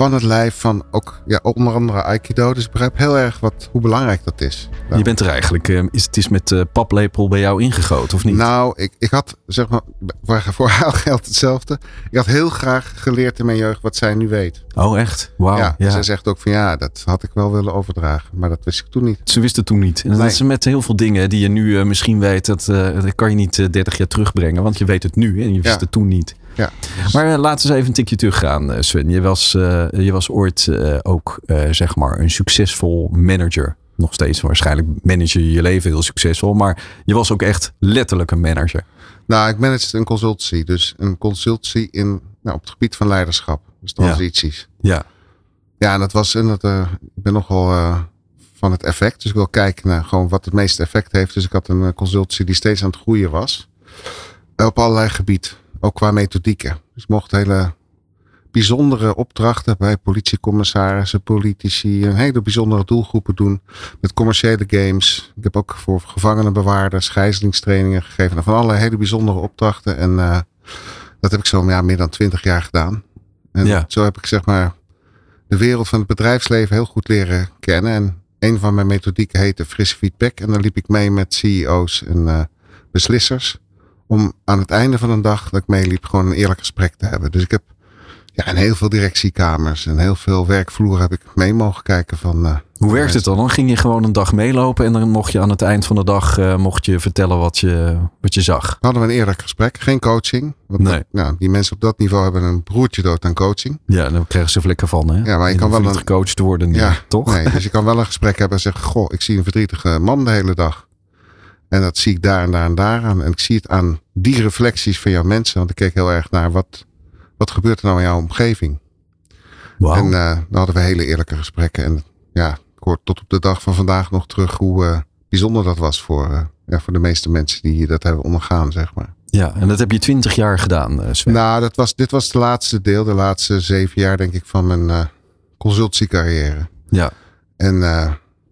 van het lijf, van ook ja, onder andere Aikido. Dus ik begrijp heel erg wat, hoe belangrijk dat is. Ja. Je bent er eigenlijk, eh, is, het is met eh, paplepel bij jou ingegoten, of niet? Nou, ik, ik had, zeg maar, voor, voor haar geldt hetzelfde. Ik had heel graag geleerd in mijn jeugd wat zij nu weet. oh, echt? Wauw. ja, Ja, Zij zegt ook van ja, dat had ik wel willen overdragen. Maar dat wist ik toen niet. Ze wist het toen niet. En dat Nee. is met heel veel dingen die je nu eh, misschien weet, dat, eh, dat kan je niet eh, 30 jaar terugbrengen, want je weet het nu en je wist Ja. het toen niet. Ja. Maar uh, laten we even een tikje teruggaan, uh, Sven. Je was, uh, je was ooit ook, zeg maar, een succesvol manager. Nog steeds waarschijnlijk manager je je leven heel succesvol. Maar je was ook echt letterlijk een manager. Nou, ik managed een consultancy. Dus een consultancy in, nou, op het gebied van leiderschap. Dus transities. Ja. ja. Ja, en dat was, en dat, ik ben nogal van het effect. Dus ik wil kijken naar gewoon wat het meeste effect heeft. Dus ik had een consultancy die steeds aan het groeien was. Op allerlei gebieden. Ook qua methodieken. Dus ik mocht hele bijzondere opdrachten bij politiecommissarissen, politici, een hele bijzondere doelgroepen doen. Met commerciële games. Ik heb ook voor gevangenenbewaarders gijzelingstrainingen gegeven. Van allerlei hele bijzondere opdrachten. En uh, dat heb ik zo ja, meer dan twintig jaar gedaan. En ja. zo heb ik zeg maar de wereld van het bedrijfsleven heel goed leren kennen. En een van mijn methodieken heette frisse feedback. En dan liep ik mee met CEO's en uh, beslissers om aan het einde van een dag dat ik meeliep gewoon een eerlijk gesprek te hebben. Dus ik heb ja, in heel veel directiekamers en heel veel werkvloeren heb ik mee mogen kijken van... Uh, Hoe werkt het dan? Dan ging je gewoon een dag meelopen en dan mocht je aan het eind van de dag uh, mocht je vertellen wat je, wat je zag. Hadden we een eerlijk gesprek, geen coaching. Want nee. dat, nou, die mensen op dat niveau hebben een broertje dood aan coaching. Ja, dan krijgen ze vlekken van. Hè? Ja, maar je kan wel een... gecoacht worden, ja, toch? Nee, dus je kan wel een gesprek hebben en zeggen, goh, ik zie een verdrietige man de hele dag. En dat zie ik daar en daar en daar aan. En ik zie het aan die reflecties van jouw mensen. Want ik keek heel erg naar wat, wat gebeurt er nou in jouw omgeving. Wow. En uh, dan hadden we hele eerlijke gesprekken. En ja, ik hoor tot op de dag van vandaag nog terug hoe uh, bijzonder dat was voor, uh, ja, voor de meeste mensen die dat hebben ondergaan, zeg maar. Ja, en dat heb je twintig jaar gedaan, Sven. Nou, dat was, dit was het laatste deel, de laatste zeven jaar, denk ik, van mijn consultiecarrière. Ja. En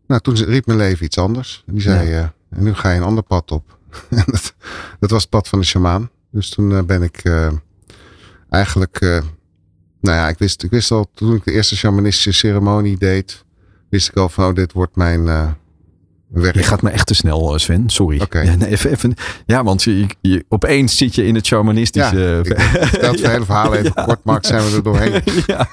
nou, toen riep mijn leven iets anders. Die zei, ja. En nu ga je een ander pad op. dat, dat, was het pad van de shamaan. Dus toen uh, ben ik uh, eigenlijk, uh, nou ja, ik wist, ik wist al toen ik de eerste shamanistische ceremonie deed, wist ik al van, oh, dit wordt mijn werk. Je gaat me echt te snel, Sven. Sorry. Okay. Ja, nee, even, even, ja, want je, je, opeens zit je in het shamanistische. Ja, ja, hele verhaal even ja. kort, Mark, zijn we er doorheen. ja,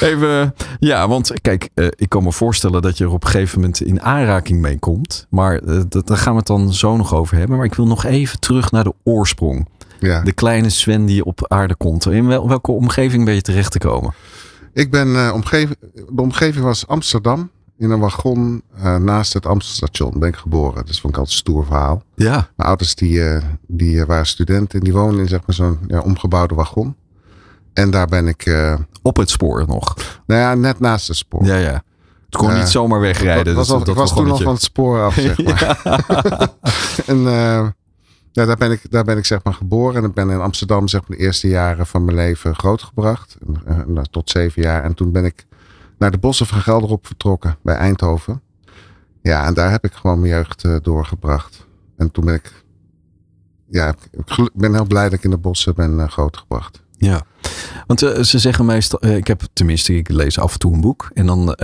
even, ja, want kijk, uh, ik kan me voorstellen dat je er op een gegeven moment in aanraking mee komt. Maar uh, dat, daar gaan we het dan zo nog over hebben. Maar ik wil nog even terug naar de oorsprong. Ja. De kleine Sven die op aarde komt. In wel, welke omgeving ben je terecht te komen? Ik ben, uh, omgeving, de omgeving was Amsterdam in een wagon uh, naast het Amstelstation ben ik geboren. Dat vond ik altijd een stoer verhaal. Ja. Mijn ouders die, uh, die uh, waren studenten en die woonden in zeg maar, zo'n ja, omgebouwde wagon. En daar ben ik... Op het spoor nog? Nou ja, net naast het spoor. Ja, ja. Het kon niet zomaar wegrijden. Was, dat, al, dat ik was toen al van het spoor af, zeg maar. en ja, daar, ben ik, daar ben ik zeg maar geboren. En ik ben in Amsterdam zeg maar, de eerste jaren van mijn leven grootgebracht. tot zeven jaar. En toen ben ik naar de bossen van Gelderop vertrokken bij Eindhoven. Ja, en daar heb ik gewoon mijn jeugd uh, doorgebracht. En toen ben ik, ja, ik ben heel blij dat ik in de bossen ben uh, grootgebracht. Ja, want uh, ze zeggen meestal, ik heb tenminste, ik lees af en toe een boek. En dan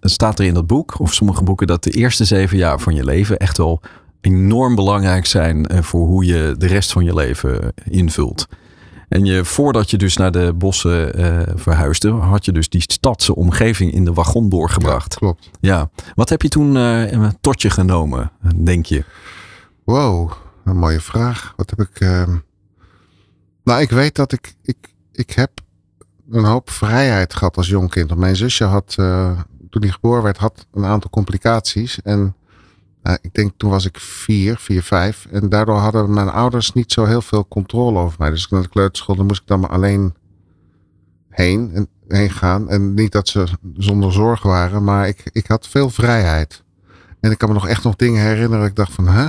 staat er in dat boek, of sommige boeken, dat de eerste zeven jaar van je leven echt wel enorm belangrijk zijn voor hoe je de rest van je leven invult. En je, voordat je dus naar de bossen uh, verhuisde, had je dus die stadse omgeving in de wagon doorgebracht. Ja, klopt. Ja. Wat heb je toen uh, tot je genomen, denk je? Wow, een mooie vraag. Wat heb ik. Uh... Nou, ik weet dat ik, ik. Ik heb een hoop vrijheid gehad als jong kind. Want mijn zusje had, uh, toen hij geboren werd, had een aantal complicaties. En uh, ik denk toen was ik vier, vier, vijf. En daardoor hadden mijn ouders niet zo heel veel controle over mij. Dus naar de kleuterschool, dan moest ik dan maar alleen heen, en, heen gaan. En niet dat ze zonder zorg waren, maar ik, ik had veel vrijheid. En ik kan me nog echt nog dingen herinneren. Ik dacht van, hè?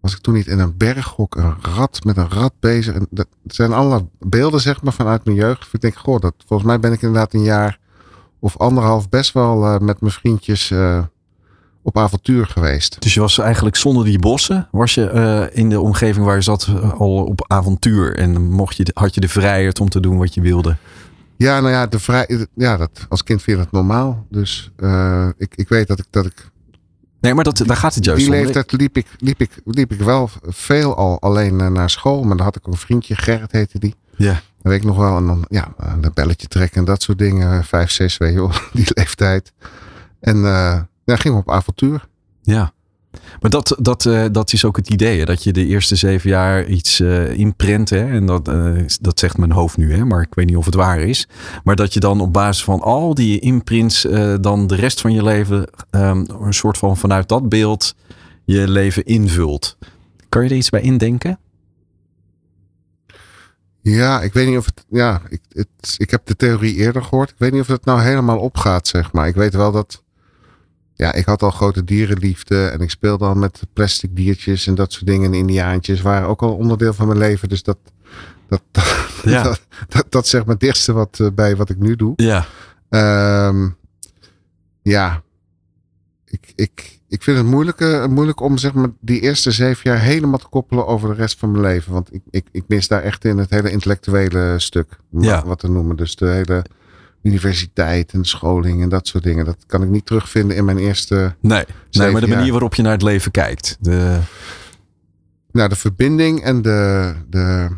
Was ik toen niet in een berghok, een rat met een rat bezig? En dat zijn alle beelden, zeg maar, vanuit mijn jeugd. Ik denk, goh, dat, volgens mij ben ik inderdaad een jaar of anderhalf best wel uh, met mijn vriendjes uh, op avontuur geweest. Dus je was eigenlijk zonder die bossen, was je uh, in de omgeving waar je zat al op avontuur en mocht je, had je de vrijheid om te doen wat je wilde? Ja, nou ja, de vrij, ja dat, als kind vind je dat normaal. Dus uh, ik, ik weet dat ik, dat ik Nee, maar dat, daar gaat het juist Die om. leeftijd liep ik, liep, ik, liep ik wel veel al alleen naar school. Maar dan had ik een vriendje, Gerrit heette die. Ja. Dat weet ik nog wel. En dan ja, een belletje trekken en dat soort dingen. Vijf, zes, weet je wel, die leeftijd. En uh, daar gingen we op avontuur. Ja. Maar dat, dat, uh, dat is ook het idee. Hè? Dat je de eerste zeven jaar iets uh, inprent. Hè? En dat, uh, dat zegt mijn hoofd nu, hè? maar ik weet niet of het waar is. Maar dat je dan op basis van al die imprints. dan de rest van je leven. Um, een soort van vanuit dat beeld. je leven invult. Kan je er iets bij indenken? Ja, ik weet niet of het. Ja, ik, het, ik heb de theorie eerder gehoord. Ik weet niet of het nou helemaal opgaat, zeg maar. Ik weet wel dat. Ja, ik had al grote dierenliefde en ik speelde al met plastic diertjes en dat soort dingen. Indiaantjes waren ook al onderdeel van mijn leven. Dus dat. Dat, ja. dat, dat, dat, zeg maar het eerste wat uh, bij wat ik nu doe. Ja. Um, ja. Ik, ik, ik vind het moeilijk, moeilijk om zeg maar, die eerste zeven jaar helemaal te koppelen over de rest van mijn leven. Want ik, ik, ik mis daar echt in het hele intellectuele stuk. Ja. Wat te noemen. Dus de hele universiteit en scholing en dat soort dingen. Dat kan ik niet terugvinden in mijn eerste. Nee, nee maar de manier waarop je naar het leven kijkt. De... Nou, de verbinding en de, de.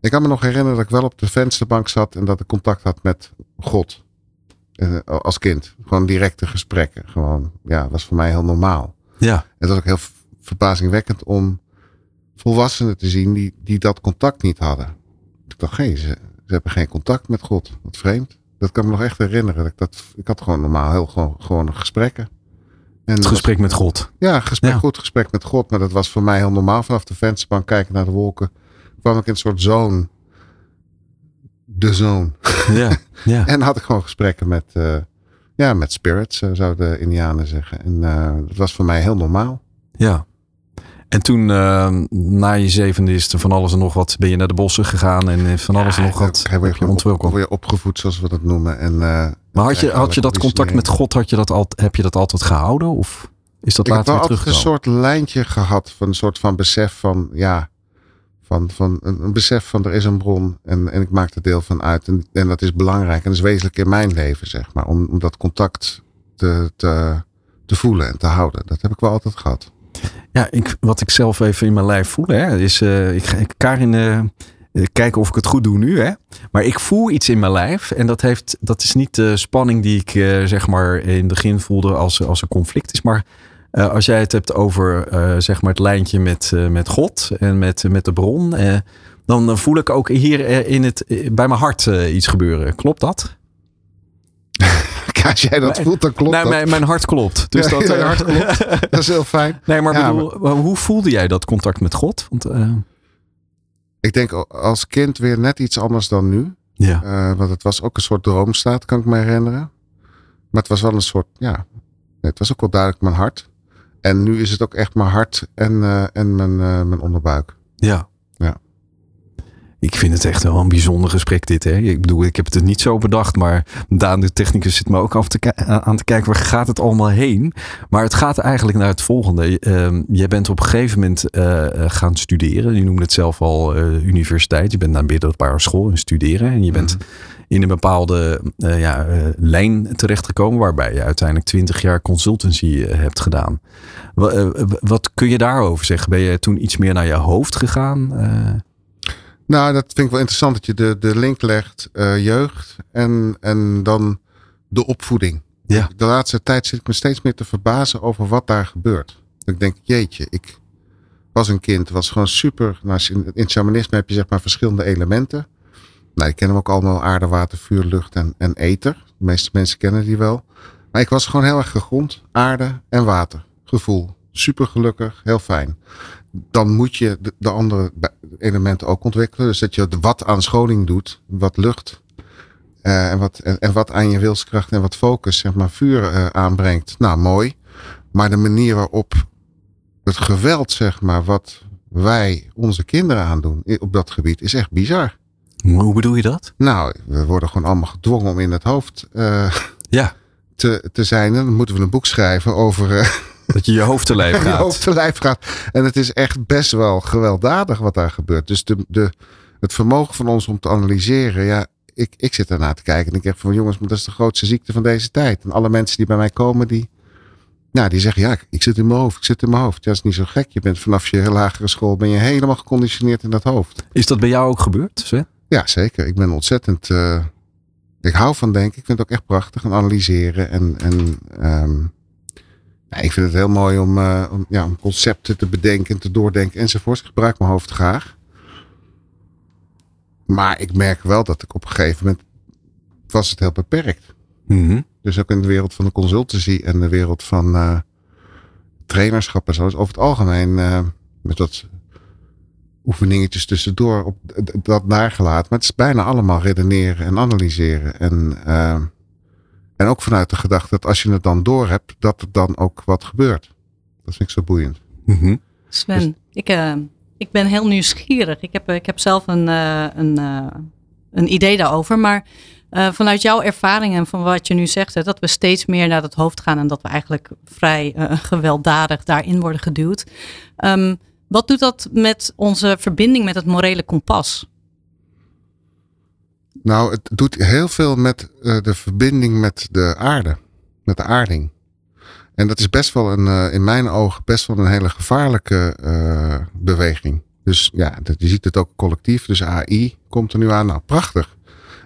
Ik kan me nog herinneren dat ik wel op de vensterbank zat en dat ik contact had met God. Uh, als kind. Gewoon directe gesprekken. Gewoon, ja, was voor mij heel normaal. Ja. En dat was ook heel verbazingwekkend om volwassenen te zien die, die dat contact niet hadden. Ik dacht, hé, ze, ze hebben geen contact met God. Wat vreemd. Dat kan me nog echt herinneren. Ik, dat, ik had gewoon normaal heel gewoon, gewoon gesprekken. En het gesprek was, met God. Ja, gesprek, ja. goed gesprek met God. Maar dat was voor mij heel normaal. Vanaf de vensterbank kijken naar de wolken. kwam ik in een soort zoon. De zoon. Ja, ja. en had ik gewoon gesprekken met, uh, ja, met spirits, uh, zouden de Indianen zeggen. En uh, dat was voor mij heel normaal. Ja. En toen, uh, na je zevende, is er van alles en nog wat. Ben je naar de bossen gegaan en van alles en nog wat. Heb je ontwikkeld. Word je opgevoed, zoals we dat noemen. En, uh, maar had je, had je dat contact met God, had je dat al, heb je dat altijd gehouden? Of is dat ik later heb wel altijd een soort lijntje gehad. Van een soort van besef van, ja, van, van een, een, besef van er is een bron en, en ik maak er deel van uit. En, en dat is belangrijk en dat is wezenlijk in mijn leven, zeg maar. Om, om dat contact te, te, te voelen en te houden. Dat heb ik wel altijd gehad. Ja, ik, wat ik zelf even in mijn lijf voel, hè, is. Uh, ik, ik, Karin, uh, kijken of ik het goed doe nu, hè. Maar ik voel iets in mijn lijf. En dat, heeft, dat is niet de spanning die ik, zeg maar, in het begin voelde als, als een conflict is. Maar als jij het hebt over, zeg maar, het lijntje met, met God en met, met de bron. dan voel ik ook hier in het, bij mijn hart iets gebeuren. Klopt dat? als jij dat voelt, dan klopt nou, dat. Mijn, mijn hart klopt. Dus ja, dat, ja, hart klopt. dat is heel fijn. Nee, maar, ja, bedoel, maar... hoe voelde jij dat contact met God? Want, uh... Ik denk als kind weer net iets anders dan nu. Ja. Uh, want het was ook een soort droomstaat, kan ik me herinneren. Maar het was wel een soort, ja, het was ook wel duidelijk mijn hart. En nu is het ook echt mijn hart en, uh, en mijn, mijn onderbuik. Ja. Ik vind het echt wel een bijzonder gesprek dit. Hè? Ik bedoel, ik heb het niet zo bedacht. Maar Daan, de technicus, zit me ook af te aan te kijken. Waar gaat het allemaal heen? Maar het gaat eigenlijk naar het volgende. Uh, jij bent op een gegeven moment uh, gaan studeren. Je noemde het zelf al uh, universiteit. Je bent naar een middelbare school en studeren. En je bent in een bepaalde ja, lijn terechtgekomen. Waarbij je uiteindelijk twintig jaar consultancy hebt gedaan. Wat, wat kun je daarover zeggen? Ben je toen iets meer naar je hoofd gegaan? Nou, dat vind ik wel interessant dat je de, de link legt, uh, jeugd en, en dan de opvoeding. Ja. De laatste tijd zit ik me steeds meer te verbazen over wat daar gebeurt. Ik denk, jeetje, ik was een kind, was gewoon super. Nou, in, in het shamanisme heb je zeg maar verschillende elementen. Nou, die kennen we ook allemaal, aarde, water, vuur, lucht en, en ether. De meeste mensen kennen die wel. Maar ik was gewoon heel erg gegrond, aarde en water. Gevoel. Super gelukkig, heel fijn dan moet je de, de, andere elementen ook ontwikkelen. Dus dat je wat aan scholing doet, wat lucht uh, en, wat, en, en, wat aan je wilskracht en wat focus, zeg maar, vuur uh, aanbrengt. Nou, mooi. Maar de manier waarop het geweld, zeg maar, wat wij onze kinderen aandoen op dat gebied, is echt bizar. Hoe bedoel je dat? Nou, we worden gewoon allemaal gedwongen om in het hoofd uh, ja. te, te zijn. En dan moeten we een boek schrijven over. Dat je je hoofd te lijf gaat. je hoofd te lijf gaat. En het is echt best wel gewelddadig wat daar gebeurt. Dus de, de, het vermogen van ons om te analyseren. Ja, ik, ik zit daarna te kijken en ik denk van jongens, maar dat is de grootste ziekte van deze tijd. En alle mensen die bij mij komen, die, nou, die zeggen ja, ik zit in mijn hoofd, ik zit in mijn hoofd. Ja, dat is niet zo gek. Je bent vanaf je lagere school ben je helemaal geconditioneerd in dat hoofd. Is dat bij jou ook gebeurd? Ja, zeker. Ik ben ontzettend... Uh, ik hou van denken. Ik vind het ook echt prachtig. En analyseren en... en um, Ik vind het heel mooi om, uh, om, ja, om concepten te bedenken, te doordenken enzovoort. Ik gebruik mijn hoofd graag. Maar ik merk wel dat ik op een gegeven moment was het heel beperkt. Mhm. Dus ook in de wereld van de consultancy en de wereld van uh, trainerschap en zo. over het algemeen uh, met dat oefeningetjes tussendoor op dat nagelaten. Maar het is bijna allemaal redeneren en analyseren. En, uh, en ook vanuit de gedachte dat als je het dan door hebt, dat er dan ook wat gebeurt. Dat vind ik zo boeiend. Mhm. Sven, Dus- ik, uh, ik ben heel nieuwsgierig. Ik heb, ik heb zelf een, uh, een, uh, een idee daarover. Maar uh, vanuit jouw ervaring en van wat je nu zegt, hè, dat we steeds meer naar het hoofd gaan en dat we eigenlijk vrij uh, gewelddadig daarin worden geduwd. Um, wat doet dat met onze verbinding met het morele kompas? Nou, het doet heel veel met uh, de verbinding met de aarde, met de aarding. En dat is best wel een, uh, in mijn ogen, best wel een hele gevaarlijke uh, beweging. Dus ja, dat, je ziet het ook collectief. Dus AI komt er nu aan. Nou, prachtig.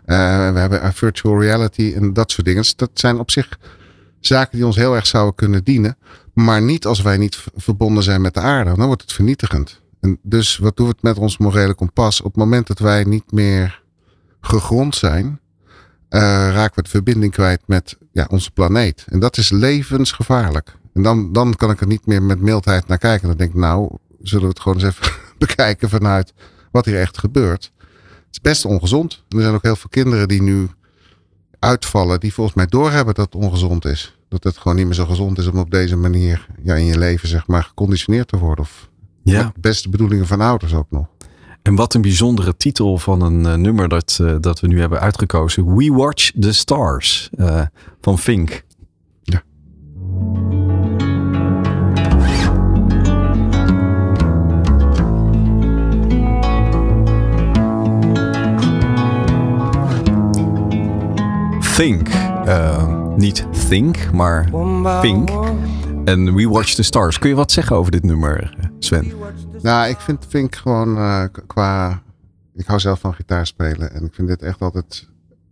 We hebben virtual reality en dat soort dingen. Dus dat zijn op zich zaken die ons heel erg zouden kunnen dienen. Maar niet als wij niet verbonden zijn met de aarde. Dan wordt het vernietigend. En dus wat doen we het met ons morele kompas? Op het moment dat wij niet meer gegrond zijn, uh, raken we de verbinding kwijt met ja, onze planeet. En dat is levensgevaarlijk. En dan, dan kan ik er niet meer met mildheid naar kijken. Dan denk ik, nou, zullen we het gewoon eens even bekijken vanuit wat hier echt gebeurt. Het is best ongezond. Er zijn ook heel veel kinderen die nu uitvallen, die volgens mij doorhebben dat het ongezond is. Dat het gewoon niet meer zo gezond is om op deze manier ja, in je leven zeg maar geconditioneerd te worden. Of ja. beste bedoelingen van ouders ook nog. En wat een bijzondere titel van een uh, nummer dat, uh, dat we nu hebben uitgekozen. We Watch the Stars uh, van Fink. Ja. Think. Uh, niet Think, maar Think. En We Watch the Stars. Kun je wat zeggen over dit nummer, Sven? Nou, ik vind Fink gewoon uh, qua... Ik hou zelf van gitaar spelen. En ik vind dit echt altijd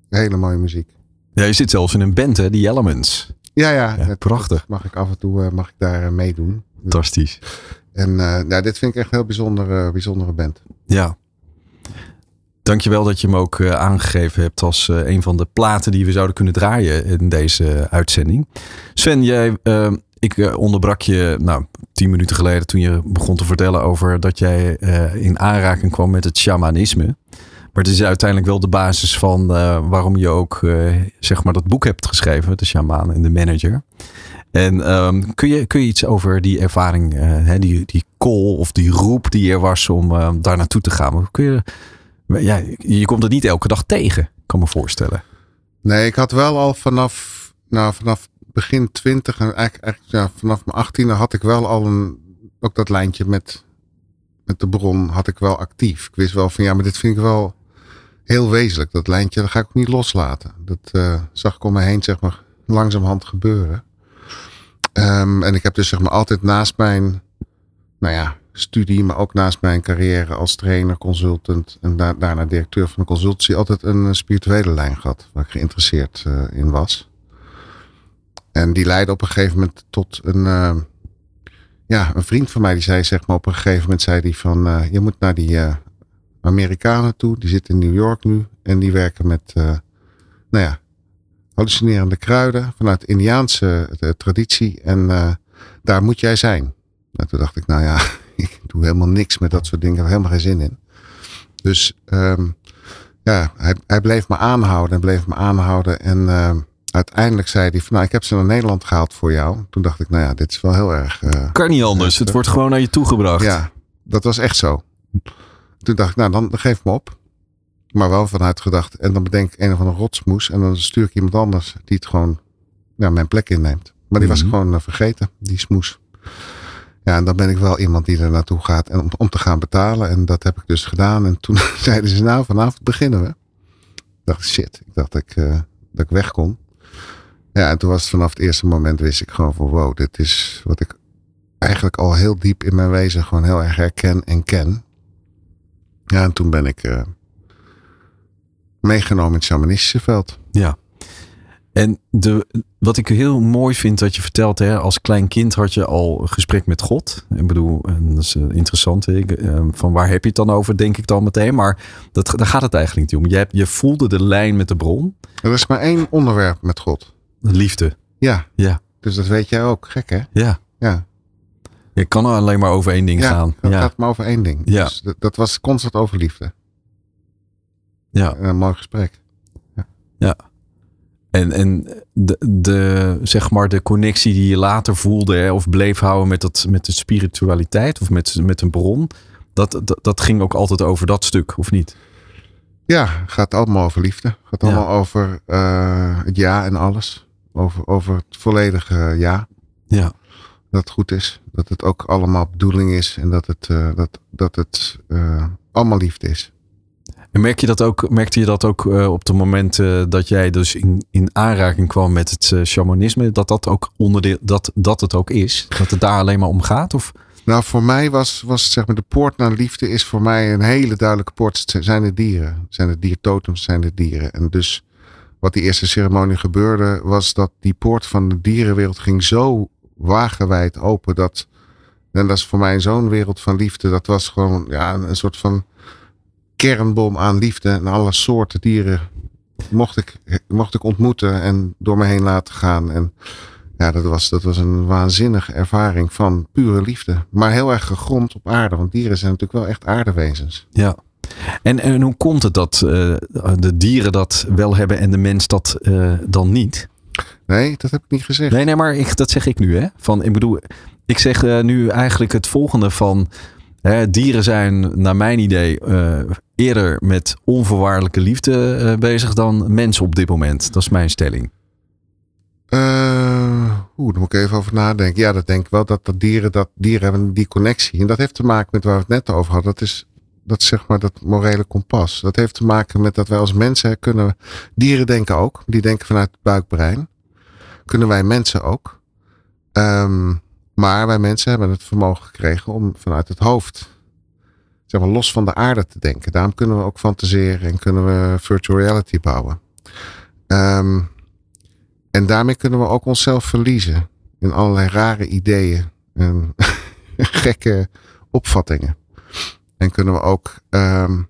hele mooie muziek. Ja, je zit zelfs in een band, hè? The Elements. Ja, ja. ja het, prachtig. Mag ik af en toe uh, mag ik daar uh, meedoen. Fantastisch. En uh, ja, dit vind ik echt een heel bijzondere, bijzondere band. Ja. Dankjewel dat je hem ook uh, aangegeven hebt als uh, een van de platen die we zouden kunnen draaien in deze uitzending. Sven, jij, ik onderbrak je nou, tien minuten geleden toen je begon te vertellen over dat jij in aanraking kwam met het shamanisme. Maar het is uiteindelijk wel de basis van waarom je ook zeg maar dat boek hebt geschreven, De Shamaan en de Manager. En um, kun, je, kun je iets over die ervaring, hè, die, die call of die roep die er was om daar naartoe te gaan? Kun je ja, je komt het niet elke dag tegen, kan me voorstellen. Nee, ik had wel al vanaf, nou, vanaf begin twintig en eigenlijk, eigenlijk ja, vanaf mijn achttiende had ik wel al een, ook dat lijntje met, met de bron had ik wel actief. Ik wist wel van ja, maar dit vind ik wel heel wezenlijk. Dat lijntje, dat ga ik ook niet loslaten. Dat uh, zag ik om me heen, zeg maar, langzamerhand gebeuren. Um, en ik heb dus zeg maar altijd naast mijn, nou ja, studie, maar ook naast mijn carrière als trainer, consultant en da daarna directeur van de consultancy altijd een spirituele lijn gehad waar ik geïnteresseerd uh, in was. En die leidde op een gegeven moment tot een, uh, ja, een vriend van mij die zei zeg maar op een gegeven moment zei die van uh, je moet naar die Amerikanen toe, die zitten in New York nu en die werken met, nou ja, hallucinerende kruiden vanuit Indiaanse traditie en daar moet jij zijn. En toen dacht ik, nou ja, ik doe helemaal niks met dat soort dingen. Ik heb helemaal geen zin in. Dus um, ja, hij, hij, bleef me aanhouden en bleef me aanhouden. En uh, uiteindelijk zei hij van, nou, ik heb ze naar Nederland gehaald voor jou. Toen dacht ik, nou ja, dit is wel heel erg... Uh, kan niet anders. Het wordt gewoon naar je toegebracht. Ja, dat was echt zo. Toen dacht ik, nou, dan, dan geef me op. Maar wel vanuit gedacht. En dan bedenk ik een of andere rotsmoes. En dan stuur ik iemand anders die het gewoon ja, mijn plek inneemt. Maar die mm -hmm. was ik gewoon uh, vergeten, die smoes. Ja, en dan ben ik wel iemand die er naartoe gaat en om, om te gaan betalen. En dat heb ik dus gedaan. En toen zeiden ze, nou, vanavond beginnen we. Ik dacht, shit. Ik dacht dat ik, uh, dat ik weg kon. Ja, en toen was het vanaf het eerste moment wist ik gewoon van, wow, dit is wat ik eigenlijk al heel diep in mijn wezen gewoon heel erg herken en ken. Ja, en toen ben ik uh, meegenomen in het shamanistische veld. Ja. En de, wat ik heel mooi vind dat je vertelt, hè, als klein kind had je al een gesprek met God. Ik bedoel, en dat is eh, interessant. hè, ik, eh, Van waar heb je het dan over, denk ik dan meteen. Maar dat, daar gaat het eigenlijk niet om. Je, hebt, je voelde de lijn met de bron. Er is maar één onderwerp met God. Liefde. Ja, Ja, dus dat weet jij ook. Gek hè? ja. Ja, Je kan alleen maar over één ding ja gaan. het Ja, gaat maar over één ding. Ja. Dus dat, dat was constant over liefde. ja. En een mooi gesprek. En, en de, de, zeg maar de connectie die je later voelde hè, of bleef houden met, dat, met de spiritualiteit of met, met een bron. Dat, dat, dat ging ook altijd over dat stuk, of niet? Ja, gaat allemaal over liefde. Gaat Ja. allemaal over eh, het ja en alles. Over, over het volledige ja. Ja. Dat het goed is. Dat het ook allemaal bedoeling is. En dat het, eh, dat, dat het eh, allemaal liefde is. En merk je dat ook, merkte je dat ook eh, op het moment eh, dat jij dus in, in aanraking kwam met het eh, shamanisme, dat dat ook onderdeel, dat, dat het ook is? Dat het daar alleen maar om gaat? Of? Nou, voor mij was, was zeg maar de poort naar liefde is voor mij een hele duidelijke poort. Het zijn de dieren. Zijn de diertotems, zijn de dieren. En dus wat die eerste ceremonie gebeurde, was dat die poort van de dierenwereld ging zo wagenwijd open. Dat, en dat is voor mij zo'n wereld van liefde. Dat was gewoon ja, een, soort van kernbom aan liefde. En alle soorten dieren mocht ik, mocht ik ontmoeten en door me heen laten gaan. En ja, dat was, dat was een waanzinnige ervaring van pure liefde. Maar heel erg gegrond op aarde. Want dieren zijn natuurlijk wel echt aardewezens. Ja. En, en hoe komt het dat eh, de dieren dat wel hebben en de mens dat eh, dan niet? Nee, dat heb ik niet gezegd. Nee, nee, maar ik, dat zeg ik nu. Hè? Van, ik bedoel, ik zeg eh, nu eigenlijk het volgende van... Hè, dieren zijn naar mijn idee eerder met onvoorwaardelijke liefde bezig dan mensen op dit moment. Dat is mijn stelling. Eh, Oeh, daar moet ik even over nadenken. Ja, dat denk ik wel. Dat, dat dieren, dat dieren hebben die connectie. En dat heeft te maken met waar we het net over hadden. Dat is, dat zeg maar dat morele kompas. Dat heeft te maken met dat wij als mensen kunnen... Dieren denken ook. Die denken vanuit het buikbrein. Kunnen wij mensen ook. Ehm, maar wij mensen hebben het vermogen gekregen om vanuit het hoofd... Zeg maar los van de aarde te denken. Daarom kunnen we ook fantaseren en kunnen we virtual reality bouwen. Ehm en daarmee kunnen we ook onszelf verliezen in allerlei rare ideeën en gekke opvattingen. En kunnen we ook ehm,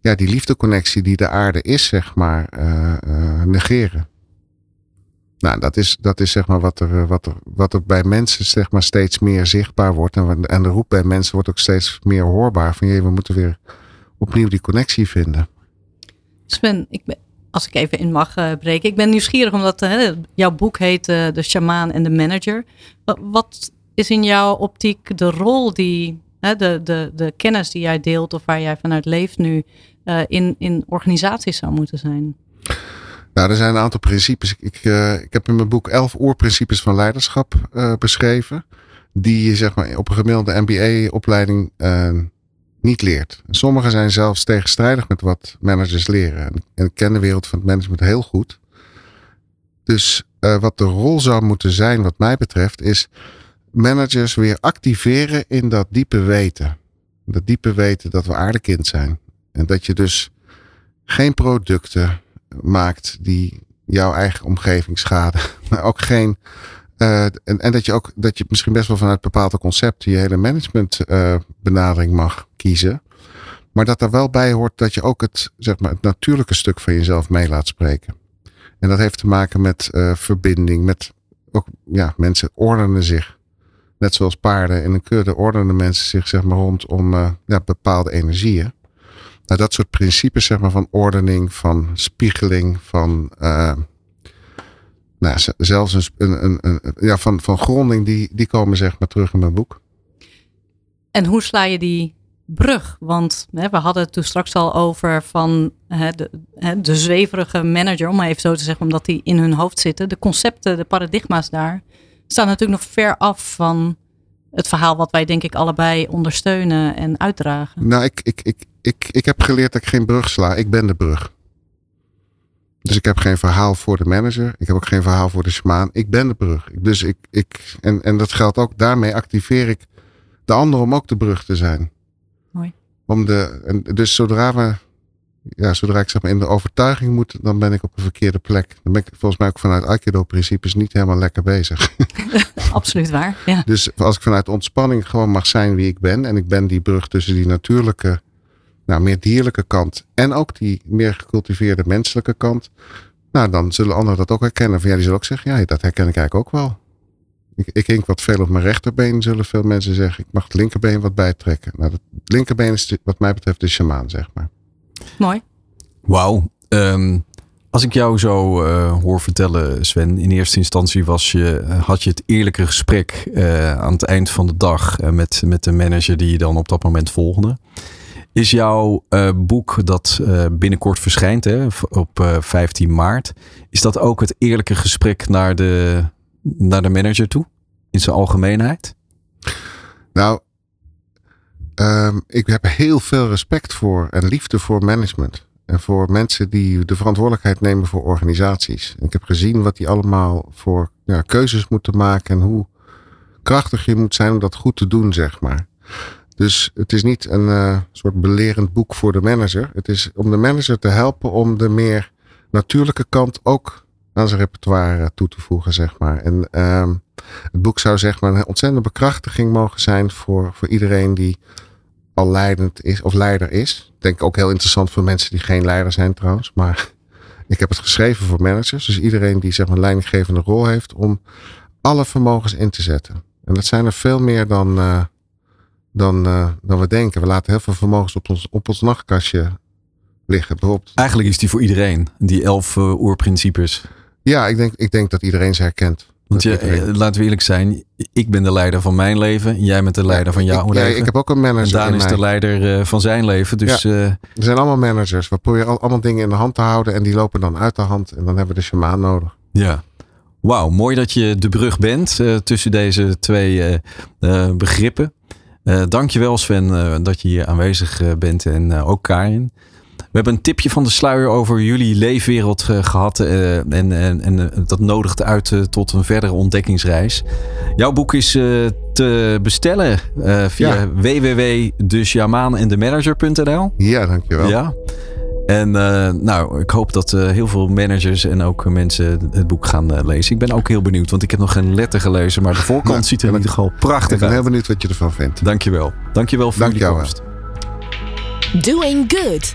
ja, die liefdeconnectie die de aarde is, zeg maar, eh, eh, negeren. Nou, dat is, dat is zeg maar wat er, eh, wat, wat er bij mensen zeg maar steeds meer zichtbaar wordt. En, en de roep bij mensen wordt ook steeds meer hoorbaar. Van je, we moeten weer opnieuw die connectie vinden. Sven, ik ben, als ik even in mag breken. Ik ben nieuwsgierig omdat jouw boek heet De Shamaan en de Manager. Wat, is in jouw optiek de rol die, de, de, de kennis die jij deelt of waar jij vanuit leeft nu eh, in, in organisaties zou moeten zijn? Nou, er zijn een aantal principes. Ik, ik, eh, heb in mijn boek elf oerprincipes van leiderschap eh, beschreven. Die je zeg maar, op een gemiddelde MBA-opleiding niet leert. Sommige zijn zelfs tegenstrijdig met wat managers leren. En, ik ken de wereld van het management heel goed. Dus wat de rol zou moeten zijn, wat mij betreft, is managers weer activeren in dat diepe weten. Dat diepe weten dat we aardekind zijn. En dat je dus geen producten maakt die jouw eigen omgeving schaden. Maar ook geen. eh, en, dat je ook dat je misschien best wel vanuit bepaalde concepten je hele management eh, mag kiezen. Maar dat er wel bij hoort dat je ook het, zeg maar, het natuurlijke stuk van jezelf mee laat spreken. En dat heeft te maken met eh, verbinding. Met ook, ja, mensen ordenen zich. Net zoals paarden in een kudde ordenen mensen zich zeg maar, rondom eh, ja, bepaalde energieën. Nou, dat soort principes zeg maar, van ordening, van spiegeling, van eh, nou, zelfs een, een, een- ja, van, van gronding, die, die komen zeg maar terug in mijn boek. En hoe sla je die brug? Want hè, we hadden het toen straks al over van hè, de, hè, de zweverige manager, om maar even zo te zeggen, omdat die in hun hoofd zitten. De concepten, de paradigma's daar, staan natuurlijk nog ver af van het verhaal wat wij denk ik allebei ondersteunen en uitdragen. Nou, ik, ik, ik, ik, ik heb geleerd dat ik geen brug sla. Ik ben de brug. Dus ik heb geen verhaal voor de manager. Ik heb ook geen verhaal voor de shamaan. Ik ben de brug. Dus ik, ik en, en dat geldt ook, daarmee activeer ik de ander om ook de brug te zijn. Mooi. Om de, en dus zodra we ja, zodra ik zeg maar in de overtuiging moet, dan ben ik op een verkeerde plek. Dan ben ik volgens mij ook vanuit Aikido-principes niet helemaal lekker bezig. Absoluut waar. Ja. Dus als ik vanuit ontspanning gewoon mag zijn wie ik ben. En ik ben die brug tussen die natuurlijke, nou, meer dierlijke kant. En ook die meer gecultiveerde menselijke kant. Nou, dan zullen anderen dat ook herkennen. Van ja, die zullen ook zeggen, ja, dat herken ik eigenlijk ook wel. Ik, ik hink wat veel op mijn rechterbeen, zullen veel mensen zeggen. Ik mag het linkerbeen wat bijtrekken. Nou, het linkerbeen is wat mij betreft de shamaan, zeg maar. Mooi. Wauw. Ehm, als ik jou zo uh, hoor vertellen, Sven, in eerste instantie was je, had je het eerlijke gesprek uh, aan het eind van de dag uh, met, met de manager die je dan op dat moment volgde. Is jouw boek dat binnenkort verschijnt hè, op 15 maart, is dat ook het eerlijke gesprek naar de, naar de manager toe? In zijn algemeenheid? Nou, um, ik heb heel veel respect voor en liefde voor management. En voor mensen die de verantwoordelijkheid nemen voor organisaties. Ik heb gezien wat die allemaal voor ja, keuzes moeten maken. En hoe krachtig je moet zijn om dat goed te doen, zeg maar. Dus het is niet een uh, soort belerend boek voor de manager. Het is om de manager te helpen om de meer natuurlijke kant ook aan zijn repertoire toe te voegen, zeg maar. En uh, het boek zou zeg maar een ontzettende bekrachtiging mogen zijn voor, voor iedereen die al leidend is of leider is. Denk ik ook heel interessant voor mensen die geen leider zijn trouwens. Maar ik heb het geschreven voor managers. Dus iedereen die zeg maar een leidinggevende rol heeft om alle vermogens in te zetten. En dat zijn er veel meer dan, uh, dan, uh, dan we denken. We laten heel veel vermogens op ons, op ons nachtkastje liggen. Bijvoorbeeld. Eigenlijk is die voor iedereen, die elf uh, oerprincipes. Ja, ik denk, ik denk dat iedereen ze herkent. Want je, eh, laten we eerlijk zijn, ik ben de leider van mijn leven. Jij bent de leider van jouw ik, leven. Ja, ik heb ook een manager. En Daan is mij. de leider uh, van zijn leven. Dus, ja, uh, er zijn allemaal managers. We proberen allemaal dingen in de hand te houden. En die lopen dan uit de hand. En dan hebben we de shamaan nodig. Ja. Wauw, mooi dat je de brug bent uh, tussen deze twee begrippen. dankjewel Sven dat je hier aanwezig bent. En ook Karin. We hebben een tipje van de sluier over jullie leefwereld uh, gehad. Uh, en, en, en dat nodigt uit uh, tot een verdere ontdekkingsreis. Jouw boek is te bestellen via ja. Ja, dankjewel. Ja. En nou, ik hoop dat heel veel managers en ook mensen het boek gaan lezen. Ik ben ook heel benieuwd, want ik heb nog geen letter gelezen. Maar de voorkant nou, ziet er in ieder geval prachtig uit. Ik ben heel benieuwd wat je ervan vindt. Dankjewel. Dankjewel voor Dank jullie komst. Doing Good.